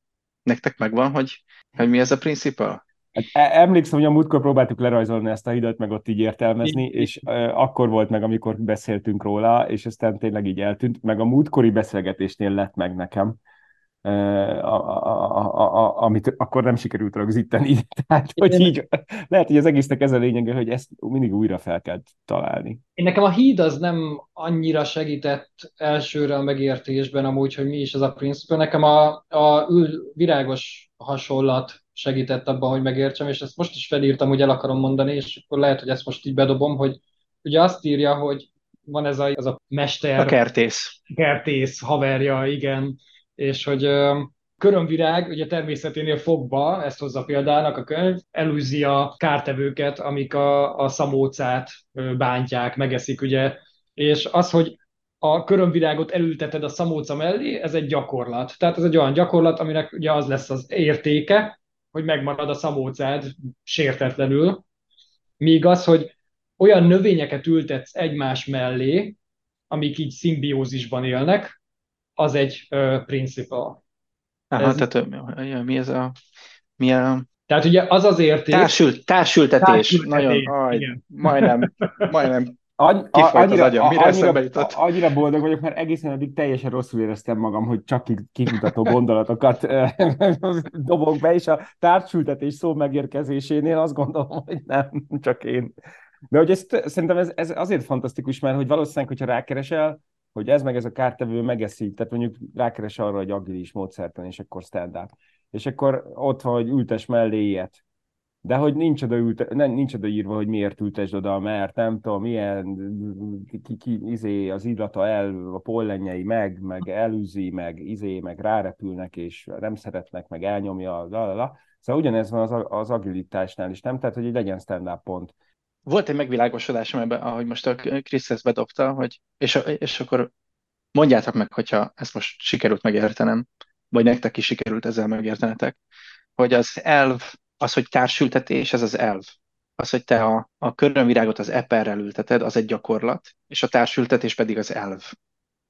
Nektek megvan, hogy, hogy mi ez a principle? Hát e, emlékszem, hogy a múltkor próbáltuk lerajzolni ezt a hidat, meg ott így értelmezni, és uh, akkor volt meg, amikor beszéltünk róla, és aztán tényleg így eltűnt, meg a múltkori beszélgetésnél lett meg nekem, a, a, a, a, amit akkor nem sikerült rögzíteni. Tehát, hogy így, lehet, hogy az egésznek ez a lényege, hogy ezt mindig újra fel kell találni. Én nekem a híd az nem annyira segített elsőre a megértésben amúgy, hogy mi is az a principle. Nekem a, a ül, virágos hasonlat segített abban, hogy megértsem, és ezt most is felírtam, hogy el akarom mondani, és akkor lehet, hogy ezt most így bedobom, hogy ugye azt írja, hogy van ez a, az a mester... A kertész. Kertész haverja, igen, és hogy körömvirág, ugye természeténél fogva, ezt hozza példának a könyv, elűzi a kártevőket, amik a, a szamócát bántják, megeszik, ugye, és az, hogy a körömvirágot elülteted a szamóca mellé, ez egy gyakorlat. Tehát ez egy olyan gyakorlat, aminek ugye az lesz az értéke, hogy megmarad a szamócád sértetlenül, míg az, hogy olyan növényeket ültetsz egymás mellé, amik így szimbiózisban élnek, az egy uh, principle. Aha, ez... tehát mi ez a... Mi a... Tehát ugye az az érték... Társült, társültetés. társültetés. Nagyon, aj, majdnem, majdnem Any, annyira, az agyam, mire annyira, jutott? Annyira boldog vagyok, mert egészen addig teljesen rosszul éreztem magam, hogy csak kimutató gondolatokat dobok be, és a társültetés szó megérkezésénél azt gondolom, hogy nem, csak én. De hogy ezt, szerintem ez, ez azért fantasztikus, mert hogy valószínűleg, hogyha rákeresel, hogy ez meg ez a kártevő megeszi, tehát mondjuk rákeres arra, hogy agilis módszertan, és akkor stand-up. És akkor ott van, hogy ültes mellé ilyet de hogy nincs oda, ülte, nem, nincs oda írva, hogy miért ültesd oda, mert nem tudom, milyen ki, ki, izé, az illata el, a pollenjei meg, meg elűzi, meg izé, meg rárepülnek, és nem szeretnek, meg elnyomja, la, la, la. Szóval ugyanez van az, az agilitásnál is, nem? Tehát, hogy legyen stand-up pont. Volt egy megvilágosodásom ebben, ahogy most a Krisz ezt bedobta, hogy, és, és akkor mondjátok meg, hogyha ezt most sikerült megértenem, vagy nektek is sikerült ezzel megértenetek, hogy az elv az, hogy társültetés, ez az elv. Az, hogy te a, a körönvirágot az eperrel ülteted, az egy gyakorlat, és a társültetés pedig az elv.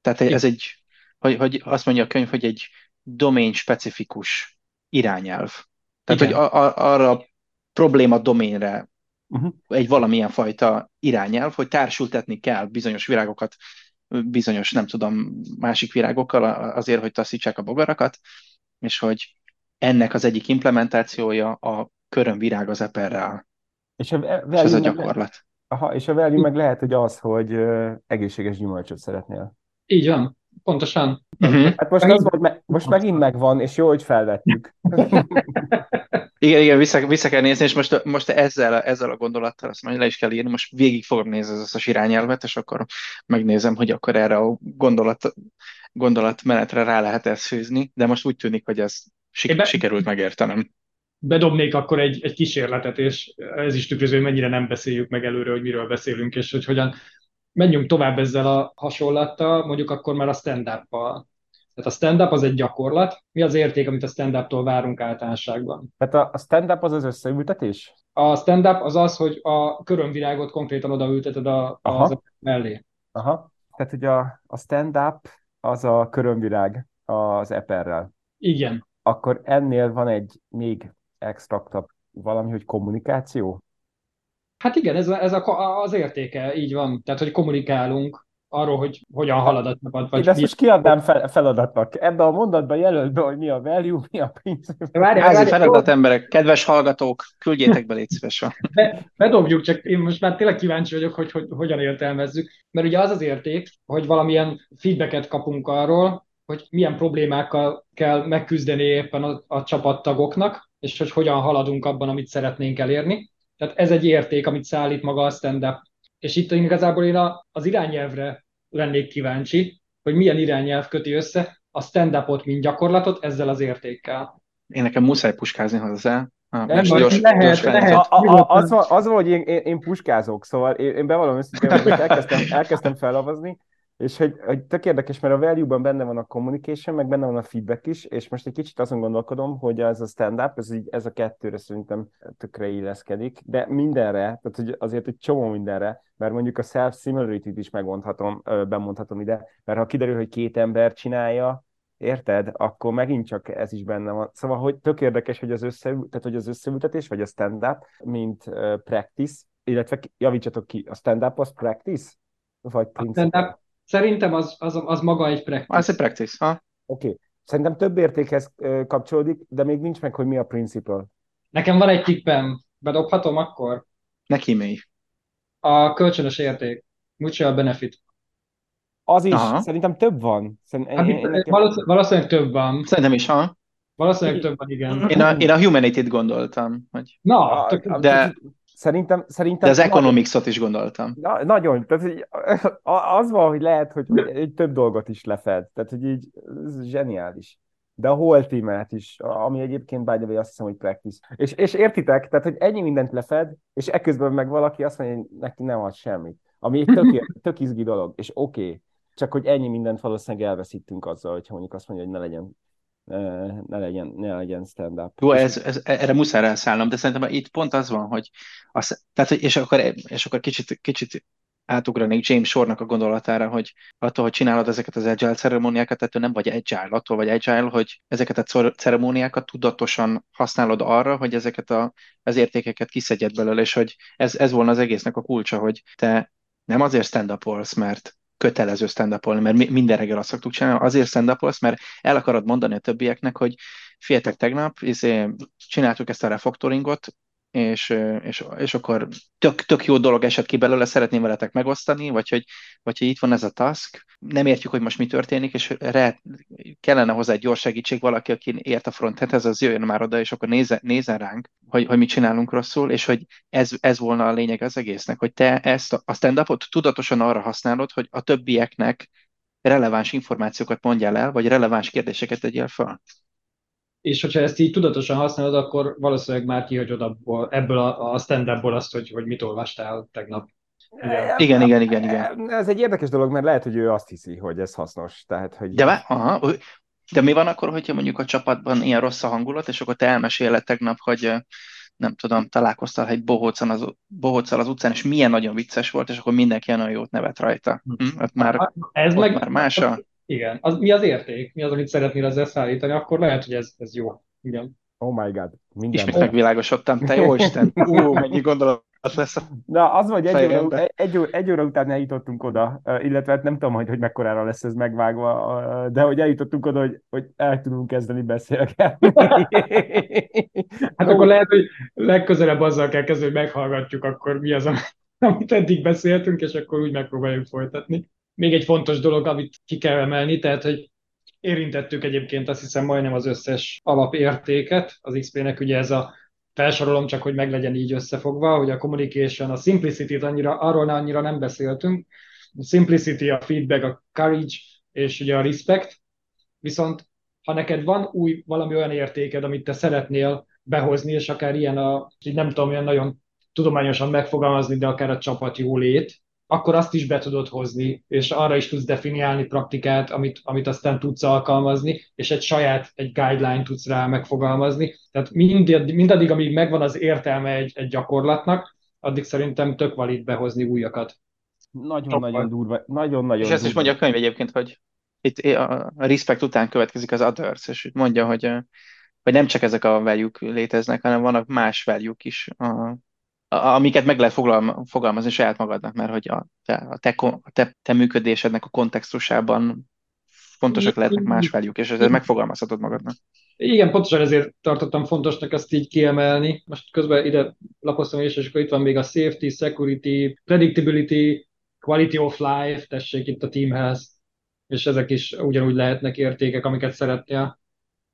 Tehát ez egy, hogy, hogy azt mondja a könyv, hogy egy domain specifikus irányelv. Tehát, Igen. hogy a, a, arra a probléma doménre uh-huh. egy valamilyen fajta irányelv, hogy társultetni kell bizonyos virágokat, bizonyos, nem tudom, másik virágokkal azért, hogy taszítsák a bogarakat, és hogy ennek az egyik implementációja a körömvirág az eperrel. És, a és ez a gyakorlat. Meg, aha, és a value meg lehet, hogy az, hogy egészséges gyümölcsöt szeretnél. Így van, pontosan. Uh-huh. Hát most, az, hogy me- most megint megvan, és jó, hogy felvettük. Igen, igen, vissza, vissza kell nézni, és most, most ezzel, ezzel a gondolattal azt mondja, le is kell írni, most végig fogom nézni az összes irányelvet, és akkor megnézem, hogy akkor erre a gondolat, gondolatmenetre rá lehet ezt fűzni, de most úgy tűnik, hogy ez sik- be... sikerült megértenem. Bedobnék akkor egy, egy kísérletet, és ez is tükröző, hogy mennyire nem beszéljük meg előre, hogy miről beszélünk, és hogy hogyan menjünk tovább ezzel a hasonlattal, mondjuk akkor már a stand-up-pal. Tehát a stand-up az egy gyakorlat. Mi az érték, amit a stand-up-tól várunk általánosságban? Tehát a, stand-up az az összeültetés? A stand-up az az, hogy a körömvirágot konkrétan odaülteted a, az mellé. Aha. Tehát, hogy a, a stand-up az a körömvirág az eperrel. Igen. Akkor ennél van egy még extraktabb valami, hogy kommunikáció? Hát igen, ez, a, ez a, az értéke, így van. Tehát, hogy kommunikálunk, arról, hogy hogyan halad a csapat. Vagy Én ezt most kiadnám fel, feladatnak. Ebben a mondatban jelölt be, hogy mi a value, mi a. Várj, várj, feladat, emberek, kedves hallgatók, küldjétek be, légy szívesen. Be, bedobjuk, csak én most már tényleg kíváncsi vagyok, hogy, hogy hogyan értelmezzük. Mert ugye az az érték, hogy valamilyen feedbacket kapunk arról, hogy milyen problémákkal kell megküzdeni éppen a, a csapattagoknak, és hogy hogyan haladunk abban, amit szeretnénk elérni. Tehát ez egy érték, amit szállít maga a stand-up. És itt igazából én a, az irányelvre lennék kíváncsi, hogy milyen irányelv köti össze a stand-upot, mint gyakorlatot ezzel az értékkel. Én nekem muszáj puskázni hozzá. Nem, gyors, lehet, gyors lehet. A, a, az, van, az van, hogy én, én, én puskázok, szóval én, én bevallom őszintén, hogy elkezdtem, elkezdtem felavazni, és hogy, hogy tök érdekes, mert a value-ban benne van a communication, meg benne van a feedback is, és most egy kicsit azon gondolkodom, hogy ez a stand-up, ez, így, ez a kettőre szerintem tökre illeszkedik, de mindenre, tehát hogy azért egy csomó mindenre, mert mondjuk a self-similarity-t is megmondhatom, bemondhatom ide, mert ha kiderül, hogy két ember csinálja, Érted? Akkor megint csak ez is benne van. Szóval, hogy tök érdekes, hogy az, össze, tehát, hogy az összeültetés, vagy a stand-up, mint uh, practice, illetve javítsatok ki, a stand-up az practice? Vagy stand-up, Szerintem az, az, az maga egy practice. Az egy practice, ha? Oké. Okay. Szerintem több értékhez kapcsolódik, de még nincs meg, hogy mi a principle. Nekem van egy tippem. Bedobhatom akkor? Neki mi? A kölcsönös érték. Mutual benefit. Az is. Aha. Szerintem több van. Szerintem, hát, én, nekem... valószínűleg, valószínűleg több van. Szerintem is, ha? Valószínűleg több van, igen. Én a, én a humanity-t gondoltam. Hogy... Na, tök... de, Szerintem, szerintem... De az economics-ot is gondoltam. Na, nagyon. Tehát, hogy az van, hogy lehet, hogy egy több dolgot is lefed. Tehát, hogy így ez zseniális. De a whole team is, ami egyébként by the way, azt hiszem, hogy practice. És, és értitek, tehát, hogy ennyi mindent lefed, és ekközben meg valaki azt mondja, hogy neki nem ad semmit. Ami egy tök, tök izgi dolog, és oké. Okay. Csak hogy ennyi mindent valószínűleg elveszítünk azzal, hogyha mondjuk azt mondja, hogy ne legyen ne legyen, ne legyen stand-up. Jó, ez, ez, erre muszáj rászállnom, de szerintem itt pont az van, hogy az, tehát, és akkor, és akkor kicsit, kicsit átugranék James Shore-nak a gondolatára, hogy attól, hogy csinálod ezeket az agile ceremóniákat, ettől nem vagy agile, attól vagy agile, hogy ezeket a ceremóniákat tudatosan használod arra, hogy ezeket a, az értékeket kiszedjed belőle, és hogy ez, ez volna az egésznek a kulcsa, hogy te nem azért stand mert kötelező stand mert minden reggel azt szoktuk csinálni, azért stand mert el akarod mondani a többieknek, hogy féltek tegnap, izé, csináltuk ezt a refaktoringot, és, és, és akkor tök, tök jó dolog esett ki belőle, szeretném veletek megosztani, vagy hogy, vagy hogy itt van ez a task, nem értjük, hogy most mi történik, és re, kellene hozzá egy gyors segítség, valaki, aki ért a frontendhez, az jöjjön már oda, és akkor nézzen, nézzen ránk, hogy, hogy mit csinálunk rosszul, és hogy ez, ez volna a lényeg az egésznek, hogy te ezt a stand-upot tudatosan arra használod, hogy a többieknek releváns információkat mondjál el, vagy releváns kérdéseket tegyél fel és hogyha ezt így tudatosan használod, akkor valószínűleg már kihagyod abból, ebből a, a stand-upból azt, hogy, hogy mit olvastál tegnap. Igen. igen, igen, igen, igen. Ez egy érdekes dolog, mert lehet, hogy ő azt hiszi, hogy ez hasznos. Tehát, hogy... De, aha, de mi van akkor, hogyha mondjuk a csapatban ilyen rossz a hangulat, és akkor te elmeséled tegnap, hogy nem tudom, találkoztál egy bohóccal az, bohóccal az utcán, és milyen nagyon vicces volt, és akkor mindenki olyan jót nevet rajta. Hm? hm? Ott már, ez ott meg, már más a... Igen. Az, mi az érték? Mi az, amit szeretnél ezzel szállítani? Akkor lehet, hogy ez, ez jó. Igen. Oh my god. Minden. Ismét megvilágosodtam. Te jó Isten. Ú, mennyi gondolat lesz Na, az vagy egy óra, egy, óra, egy óra után eljutottunk oda, illetve hát nem tudom, hogy, hogy mekkorára lesz ez megvágva, de hogy eljutottunk oda, hogy, hogy el tudunk kezdeni beszélgetni. hát akkor lehet, hogy legközelebb azzal kell kezdeni, hogy meghallgatjuk akkor mi az, amit eddig beszéltünk, és akkor úgy megpróbáljuk folytatni még egy fontos dolog, amit ki kell emelni, tehát, hogy érintettük egyébként azt hiszem majdnem az összes alapértéket az XP-nek, ugye ez a felsorolom csak, hogy meglegyen így összefogva, hogy a communication, a simplicity-t annyira, arról annyira nem beszéltünk. A simplicity, a feedback, a courage és ugye a respect. Viszont ha neked van új valami olyan értéked, amit te szeretnél behozni, és akár ilyen a, nem tudom, olyan nagyon tudományosan megfogalmazni, de akár a csapat jólét, akkor azt is be tudod hozni, és arra is tudsz definiálni praktikát, amit, amit aztán tudsz alkalmazni, és egy saját, egy guideline tudsz rá megfogalmazni. Tehát mind, mindaddig, amíg megvan az értelme egy, egy gyakorlatnak, addig szerintem tök valid behozni újakat. Nagyon-nagyon durva. Nagyon-nagyon És ezt is mondja a könyv egyébként, hogy itt a respect után következik az others, és mondja, hogy, hogy nem csak ezek a value léteznek, hanem vannak más value is a, amiket meg lehet fogalmazni saját magadnak, mert hogy a te, a te, a te, te működésednek a kontextusában fontosak lehetnek más velük, és ezzel megfogalmazhatod magadnak. Igen, pontosan ezért tartottam fontosnak ezt így kiemelni. Most közben ide lapoztam is, és akkor itt van még a safety, security, predictability, quality of life, tessék itt a teamhez, és ezek is ugyanúgy lehetnek értékek, amiket szeretnél.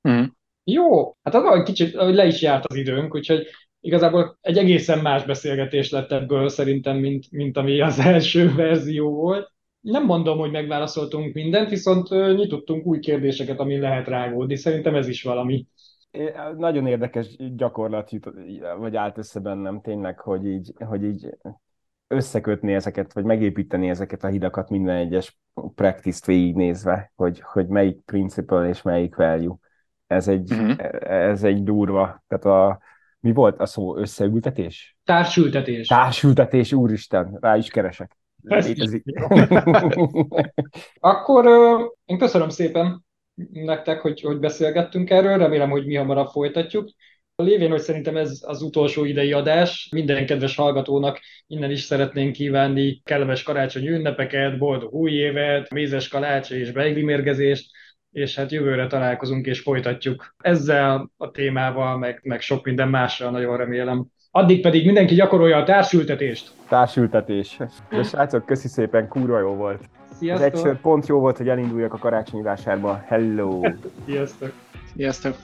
Mm. Jó, hát az egy kicsit, hogy le is járt az időnk, úgyhogy igazából egy egészen más beszélgetés lett ebből szerintem, mint, mint ami az első verzió volt. Nem mondom, hogy megválaszoltunk mindent, viszont nyitottunk új kérdéseket, amin lehet rágódni. Szerintem ez is valami. Nagyon érdekes gyakorlat vagy állt össze bennem tényleg, hogy így, hogy így összekötni ezeket, vagy megépíteni ezeket a hidakat minden egyes practice-t végignézve, hogy, hogy melyik principle és melyik value. Ez egy, uh-huh. ez egy durva. Tehát a, mi volt a szó? Összeültetés? Társültetés. Társültetés, úristen, rá is keresek. Akkor én köszönöm szépen nektek, hogy, hogy beszélgettünk erről, remélem, hogy mi hamarabb folytatjuk. Lévén, hogy szerintem ez az utolsó idei adás, minden kedves hallgatónak innen is szeretnénk kívánni kellemes karácsonyi ünnepeket, boldog új évet, mézes kalács és beigli mérgezést, és hát jövőre találkozunk és folytatjuk ezzel a témával, meg, meg sok minden mással, nagyon remélem. Addig pedig mindenki gyakorolja a társültetést. Társültetés. De srácok, köszi szépen, kurva jó volt. Sziasztok. Az egy pont jó volt, hogy elinduljak a karácsonyi vásárba. Hello! Sziasztok! Sziasztok!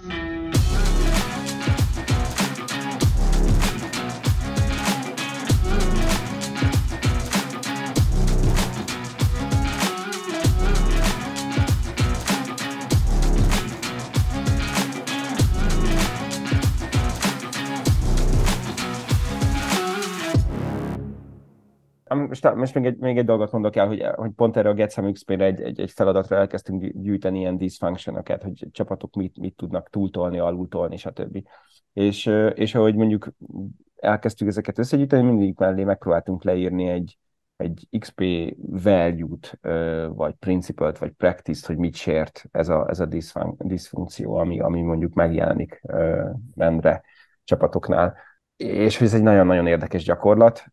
Most, most még, egy, még egy dolgot mondok el, hogy, hogy pont erre a GetSum XP-re egy, egy, egy feladatra elkezdtünk gyűjteni ilyen dysfunctionokat, hogy csapatok mit, mit tudnak túltolni, alultolni, stb. És, és ahogy mondjuk elkezdtük ezeket összegyűjteni, mindig mellé megpróbáltunk leírni egy, egy XP value-t, vagy principle-t, vagy practice-t, hogy mit sért ez a, ez a diszfunkció, ami, ami mondjuk megjelenik rendre csapatoknál és ez egy nagyon-nagyon érdekes gyakorlat,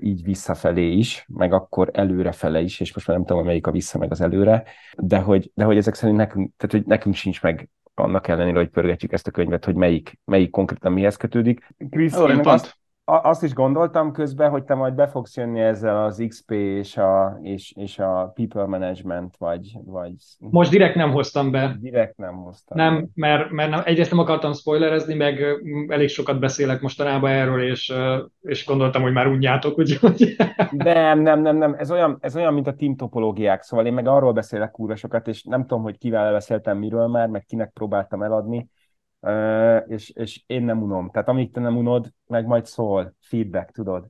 így visszafelé is, meg akkor előrefele is, és most már nem tudom, melyik a vissza meg az előre, de hogy, de hogy ezek szerint nekünk, tehát hogy nekünk sincs meg annak ellenére, hogy pörgetjük ezt a könyvet, hogy melyik, melyik konkrétan mihez kötődik. Krisz, én azt, azt is gondoltam közben, hogy te majd be fogsz jönni ezzel az XP és a, és, és a people management, vagy, vagy... Most direkt nem hoztam be. Direkt nem hoztam Nem, be. mert, mert nem, egyrészt nem akartam spoilerezni, meg elég sokat beszélek mostanában erről, és, és gondoltam, hogy már unjátok, úgyhogy... Nem, nem, nem, nem. Ez olyan, ez olyan, mint a team topológiák, szóval én meg arról beszélek kúra sokat, és nem tudom, hogy kivel beszéltem miről már, meg kinek próbáltam eladni, és, és én nem unom. Tehát amíg te nem unod, meg majd szól, feedback, tudod?